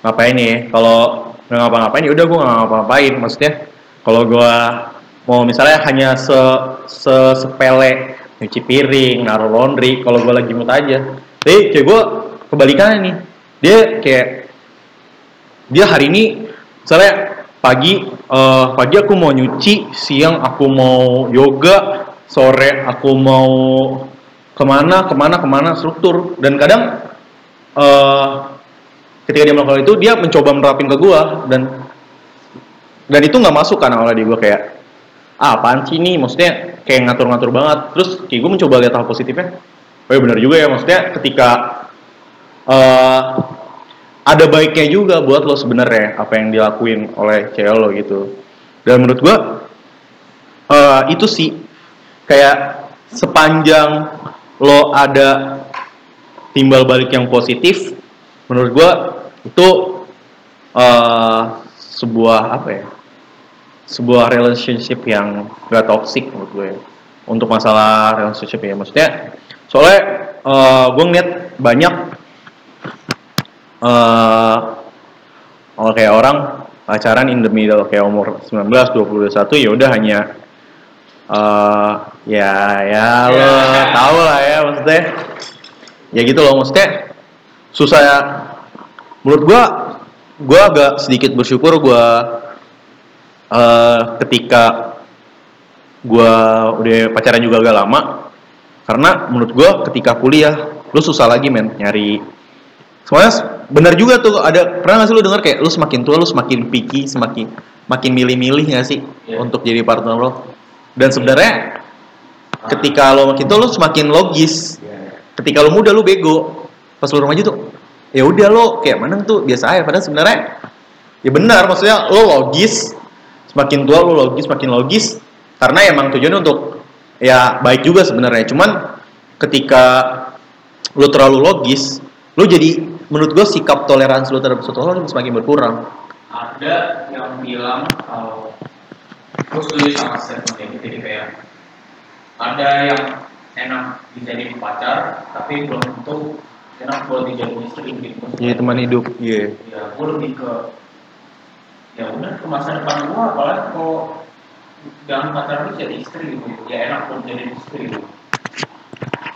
ngapain nih kalau nggak ngapa-ngapain ya udah gue nggak ngapa-ngapain. Maksudnya kalau gue mau misalnya hanya se, se sepele nyuci piring naruh laundry kalau gue lagi mood aja. Tapi kayak gue kebalikannya nih. Dia kayak dia hari ini misalnya pagi eh, pagi aku mau nyuci siang aku mau yoga sore aku mau ke mana ke mana ke mana struktur. Dan kadang eh, ketika dia melakukan itu dia mencoba menerapin ke gua dan dan itu nggak masuk kan awalnya di gua kayak ah apaan sih ini? Maksudnya kayak ngatur-ngatur banget. Terus kayak gue mencoba lihat hal positifnya. Oh iya benar juga ya maksudnya ketika eh ada baiknya juga buat lo sebenarnya apa yang dilakuin oleh cewek lo gitu. Dan menurut gua eh, itu sih kayak sepanjang lo ada timbal balik yang positif menurut gua itu eh, sebuah apa ya? Sebuah relationship yang gak toxic menurut gue ya. untuk masalah relationship ya. Maksudnya soalnya eh gue ngeliat banyak eh kalau kayak orang pacaran in the middle kayak umur 19, 20, 21 ya udah hanya eh ya ya lo tau lah ya maksudnya. Ya gitu loh maksudnya susah ya menurut gua gua agak sedikit bersyukur gua eh ketika gua udah pacaran juga agak lama. Karena menurut gua ketika kuliah lu susah lagi men nyari. Soalnya benar juga tuh ada pernah gak sih lu denger kayak lu semakin tua lu semakin picky semakin makin milih-milih gak sih Iya. untuk jadi partner lo? Dan sebenarnya ketika lo makin tua lu semakin logis. Iya. ketika lo muda lu bego. Pas lu remaja tuh ya udah lo kayak mana tuh biasa aja. Padahal sebenarnya ya benar maksudnya lo logis semakin tua lo logis makin logis. Karena emang tujuannya untuk ya baik juga sebenarnya. Cuman ketika lo terlalu logis lo jadi menurut gue sikap toleransi lo terhadap suatu hal semakin berkurang. Ada yang bilang kalau gue setuju sama statement gitu jadi kayak ada yang enak dijadiin pacar tapi belum tentu enak buat dijadiin istri gitu jadi teman hidup. Iya. Ya gue lebih ke ya udah ke masa depan gue apalagi kalau jangan pacaran lu jadi istri gitu. Ya enak buat jadi istri gitu.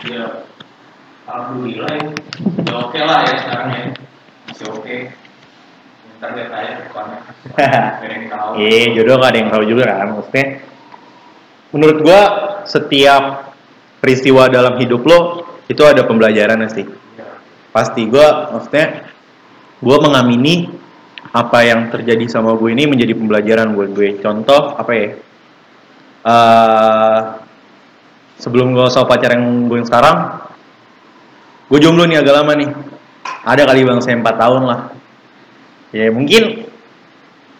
Ya alhamdulillah ya. Ya oke lah ya sekarang ya. Masih oke. Ntar lihat aja ke depannya. Ada yang tahu. Iya, jodoh gak ada yang tahu juga kan. Maksudnya, menurut gua setiap peristiwa dalam hidup lo itu ada pembelajaran sih. Pasti gua, maksudnya, gua mengamini apa yang terjadi sama gue ini menjadi pembelajaran buat gue. Contoh apa ya? Eh, sebelum gue sama pacar yang gue yang sekarang, gue jomblo nih agak lama nih. Ada kali bang saya 4 tahun lah. Ya mungkin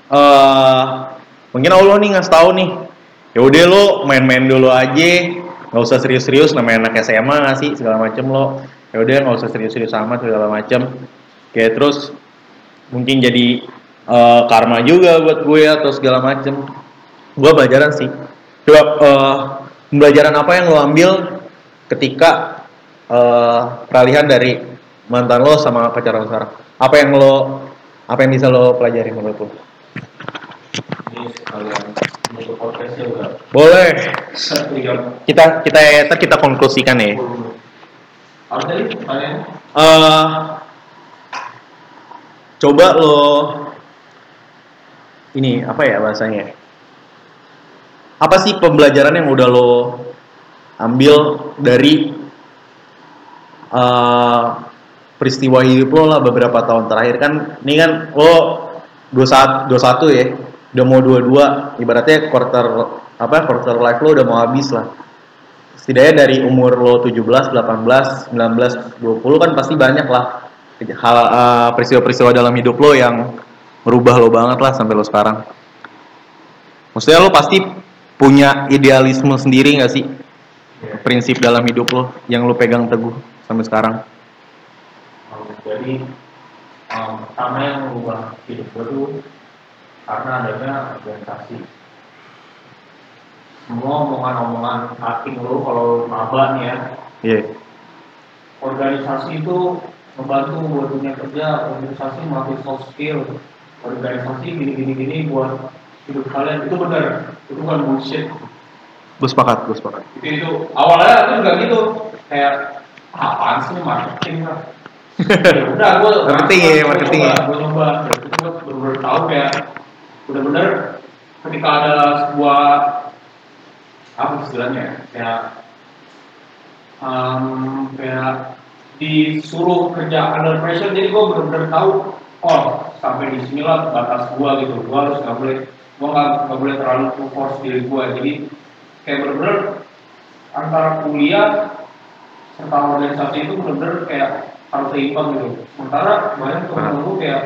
eh mungkin Allah nih ngasih tahu nih ya udah lo main-main dulu aja nggak usah serius-serius namanya anak SMA nggak sih segala macem lo ya udah nggak usah serius-serius amat segala macem. Kayak terus mungkin jadi eh, karma juga buat gue atau segala macem. Gue pelajaran sih. Coba eh, pembelajaran apa yang lo ambil ketika eh, peralihan dari mantan lo sama pacar lo sekarang? Apa yang lo apa yang bisa lo pelajari menurut lo? Boleh. Kita kita kita konklusikan ya Apa tadi eh coba lo ini apa ya bahasanya? Apa sih pembelajaran yang udah lo ambil dari eh peristiwa hidup lo lah beberapa tahun terakhir? Kan ini kan lo 21 21 ya. Udah mau 22 ibaratnya quarter apa quarter life lo udah mau habis lah setidaknya dari umur lo 17, 18, 19, 20 kan pasti banyak lah hal eh, peristiwa-peristiwa dalam hidup lo yang merubah lo banget lah sampai lo sekarang. Maksudnya lo pasti punya idealisme sendiri nggak sih Ya. prinsip dalam hidup lo yang lo pegang teguh sampai sekarang? Jadi um, pertama yang mengubah hidup gue tuh karena adanya organisasi semua omongan-omongan cutting lo kalau maba nih ya. Iya, organisasi itu membantu buat dunia kerja organisasi melatih soft skill. Organisasi gini gini buat hidup kalian. Itu benar. Itu bukan bullshit. Gue sepakat, gue sepakat. itu itu. Awalnya itu juga gitu. Kayak apaan sih marketing lah ya udah gue Marketing ya, marketing ya. gue coba. Gue bener-bener tahu kayak bener-bener ketika ada sebuah apa istilahnya ya, kayak um, kayak disuruh kerja under pressure jadi gue bener-bener tahu oh sampai di sinilah batas gue gitu. Gue harus nggak boleh gue nggak boleh terlalu force diri gue jadi kayak bener-bener antara kuliah serta organisasi itu bener-bener kayak harus seimbang gitu. Sementara banyak teman gue kayak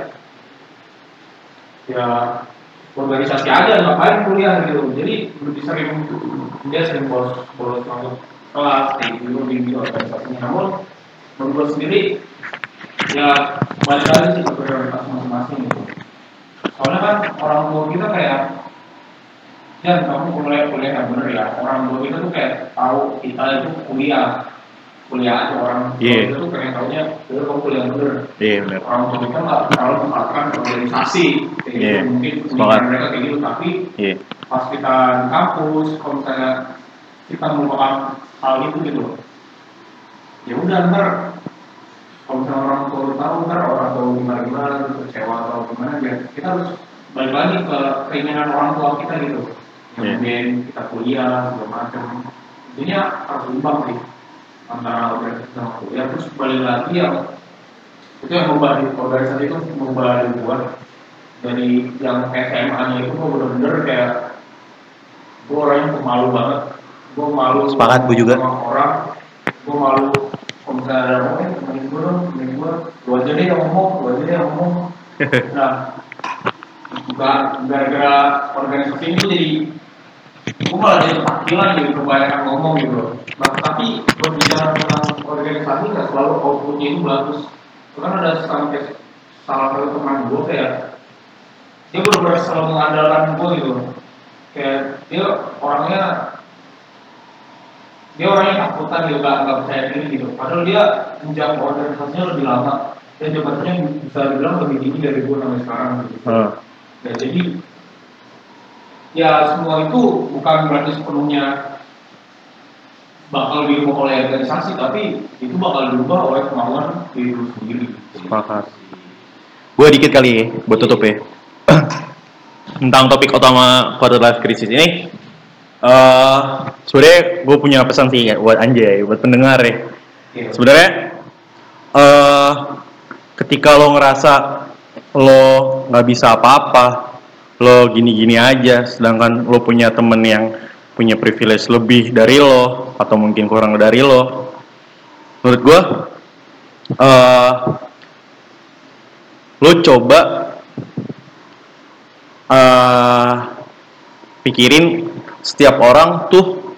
ya organisasi aja ngapain kuliah gitu. Jadi lebih sering dia sering bolos bolos masuk kelas gitu lebih di organisasinya. Namun menurut sendiri ya balik lagi sih ke prioritas masing-masing gitu. Soalnya kan orang tua kita kayak ya kamu kuliah kuliah yang bener ya. Orang tua kita tuh kayak tahu kita itu kuliah kuliah aja orang. Iya. kita tuh pengen taunya udah kamu kuliah yang bener Iya benar. orang tua kita nggak terlalu mengatakan organisasi. Kayak gitu Iya, mungkin pemikiran mereka kayak gitu. Tapi Iya, pas kita di kampus kalau misalnya kita melupakan hal itu gitu ya udah ntar kalau misalnya orang tua tahu ntar orang tua gimana gimana kecewa atau gimana ya kita harus balik lagi ke keinginan orang tua kita gitu. Yang Iya. kemudian kita kuliah segala macam. Intinya harus imbang sih antara organisasi sama kuliah terus balik lagi yang itu yang merubah di organisasi itu merubah di gua dari yang SMA nya itu gua bener-bener kayak gua orangnya pemalu banget. Gua malu Sepakat, gua juga. sama orang. Gua malu kalau misalnya ada orang eh temenin gua dong temenin gua. Lu aja deh yang ngomong lu aja deh yang ngomong. Nah gara-gara organisasi ini tuh jadi gua malah jadi gitu kebanyakan ngomong gitu nah, tapi berbicara tentang organisasi nggak selalu outputnya itu bagus kan ada sampai salah satu teman gue kayak dia benar-benar selalu mengandalkan gue gitu kayak dia orangnya dia orangnya takutan gitu nggak nggak percaya diri gitu padahal dia menjawab organisasinya lebih lama dan jabatannya bisa dibilang lebih tinggi dari gue sampai sekarang gitu Heeh. dan jadi ya semua itu bukan berarti sepenuhnya bakal dirubah oleh organisasi tapi itu bakal dirubah oleh kemauan diri lu sendiri Sepakat. gue dikit kali ya, buat tutup ya. Tentang topik utama quarter life crisis ini, eh sebenarnya gue punya pesan sih ya, buat anjay, buat pendengar ya. Iya. Sebenarnya eh ketika lo ngerasa lo nggak bisa apa-apa, lo gini-gini aja, sedangkan lo punya temen yang punya privilege lebih dari lo atau mungkin kurang dari lo, menurut gue eh lo coba eh pikirin setiap orang tuh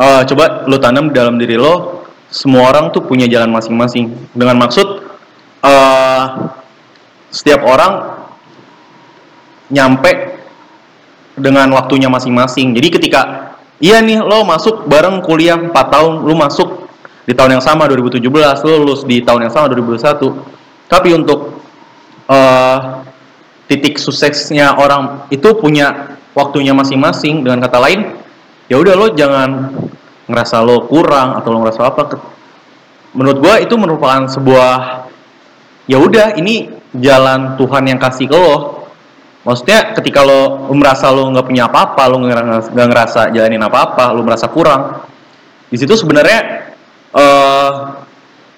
eh, coba lo tanam dalam diri lo semua orang tuh punya jalan masing-masing. Dengan maksud eh, setiap orang nyampe dengan waktunya masing-masing. Jadi ketika iya nih lo masuk bareng kuliah 4 tahun lo masuk di tahun yang sama 2017 lo lulus di tahun yang sama 2021 tapi untuk eh, titik suksesnya orang itu punya waktunya masing-masing dengan kata lain ya udah lo jangan ngerasa lo kurang atau lo ngerasa apa. Menurut gua itu merupakan sebuah ya udah ini jalan Tuhan yang kasih ke lo maksudnya ketika lo, merasa lo nggak punya apa-apa lo nggak ngerasa, ngerasa jalanin apa-apa lo merasa kurang di situ sebenarnya eh,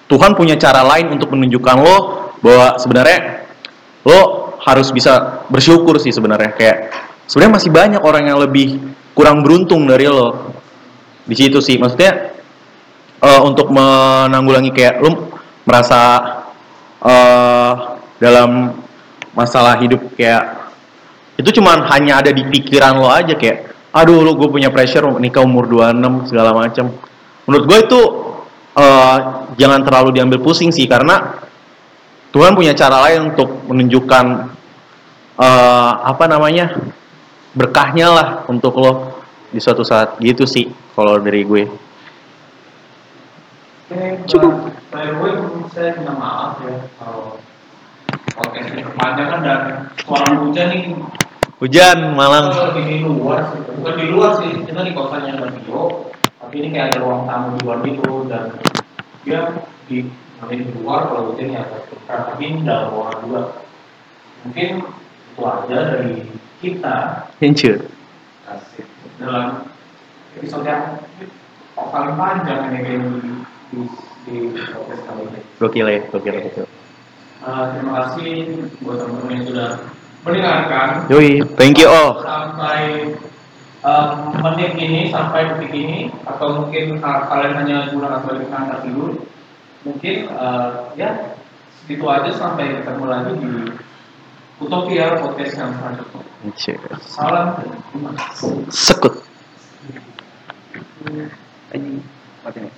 Tuhan punya cara lain untuk menunjukkan lo bahwa sebenarnya lo harus bisa bersyukur sih sebenarnya. Kayak sebenarnya masih banyak orang yang lebih kurang beruntung dari lo di situ sih. Maksudnya eh, untuk menanggulangi kayak lo merasa eh, dalam masalah hidup kayak itu cuman hanya ada di pikiran lo aja kayak aduh lo gue punya pressure nikah umur 26 segala macam menurut gue itu eh, jangan terlalu diambil pusing sih karena Tuhan punya cara lain untuk menunjukkan eh, apa namanya berkahnya lah untuk lo di suatu saat. Gitu sih kalau dari gue. Cukup. By the way, saya minta maaf ya kalau podcast ini kepanjangan dan suara hujan nih hujan Malang lagi di luar sih, bukan di luar sih, kita di kosannya radio, tapi ini kayak ada ruang tamu di luar gitu dan dia di nanti di luar kalau hujan ya tapi ini dalam ruangan juga. Mungkin itu aja dari kita Hancur. kasih dalam episode yang paling panjang ini kayak di di, di podcast kali ini. Gokil ya, gokil, gokil. Uh, terima kasih buat teman-teman yang sudah mendengarkan Yoi, thank you all. sampai um, menit ini sampai detik ini atau mungkin uh, kalian hanya gunakan sebagai pengantar tidur mungkin uh, ya itu aja sampai ketemu lagi di Utopia podcast yang selanjutnya salam Sekut. Anjing. Mati nih.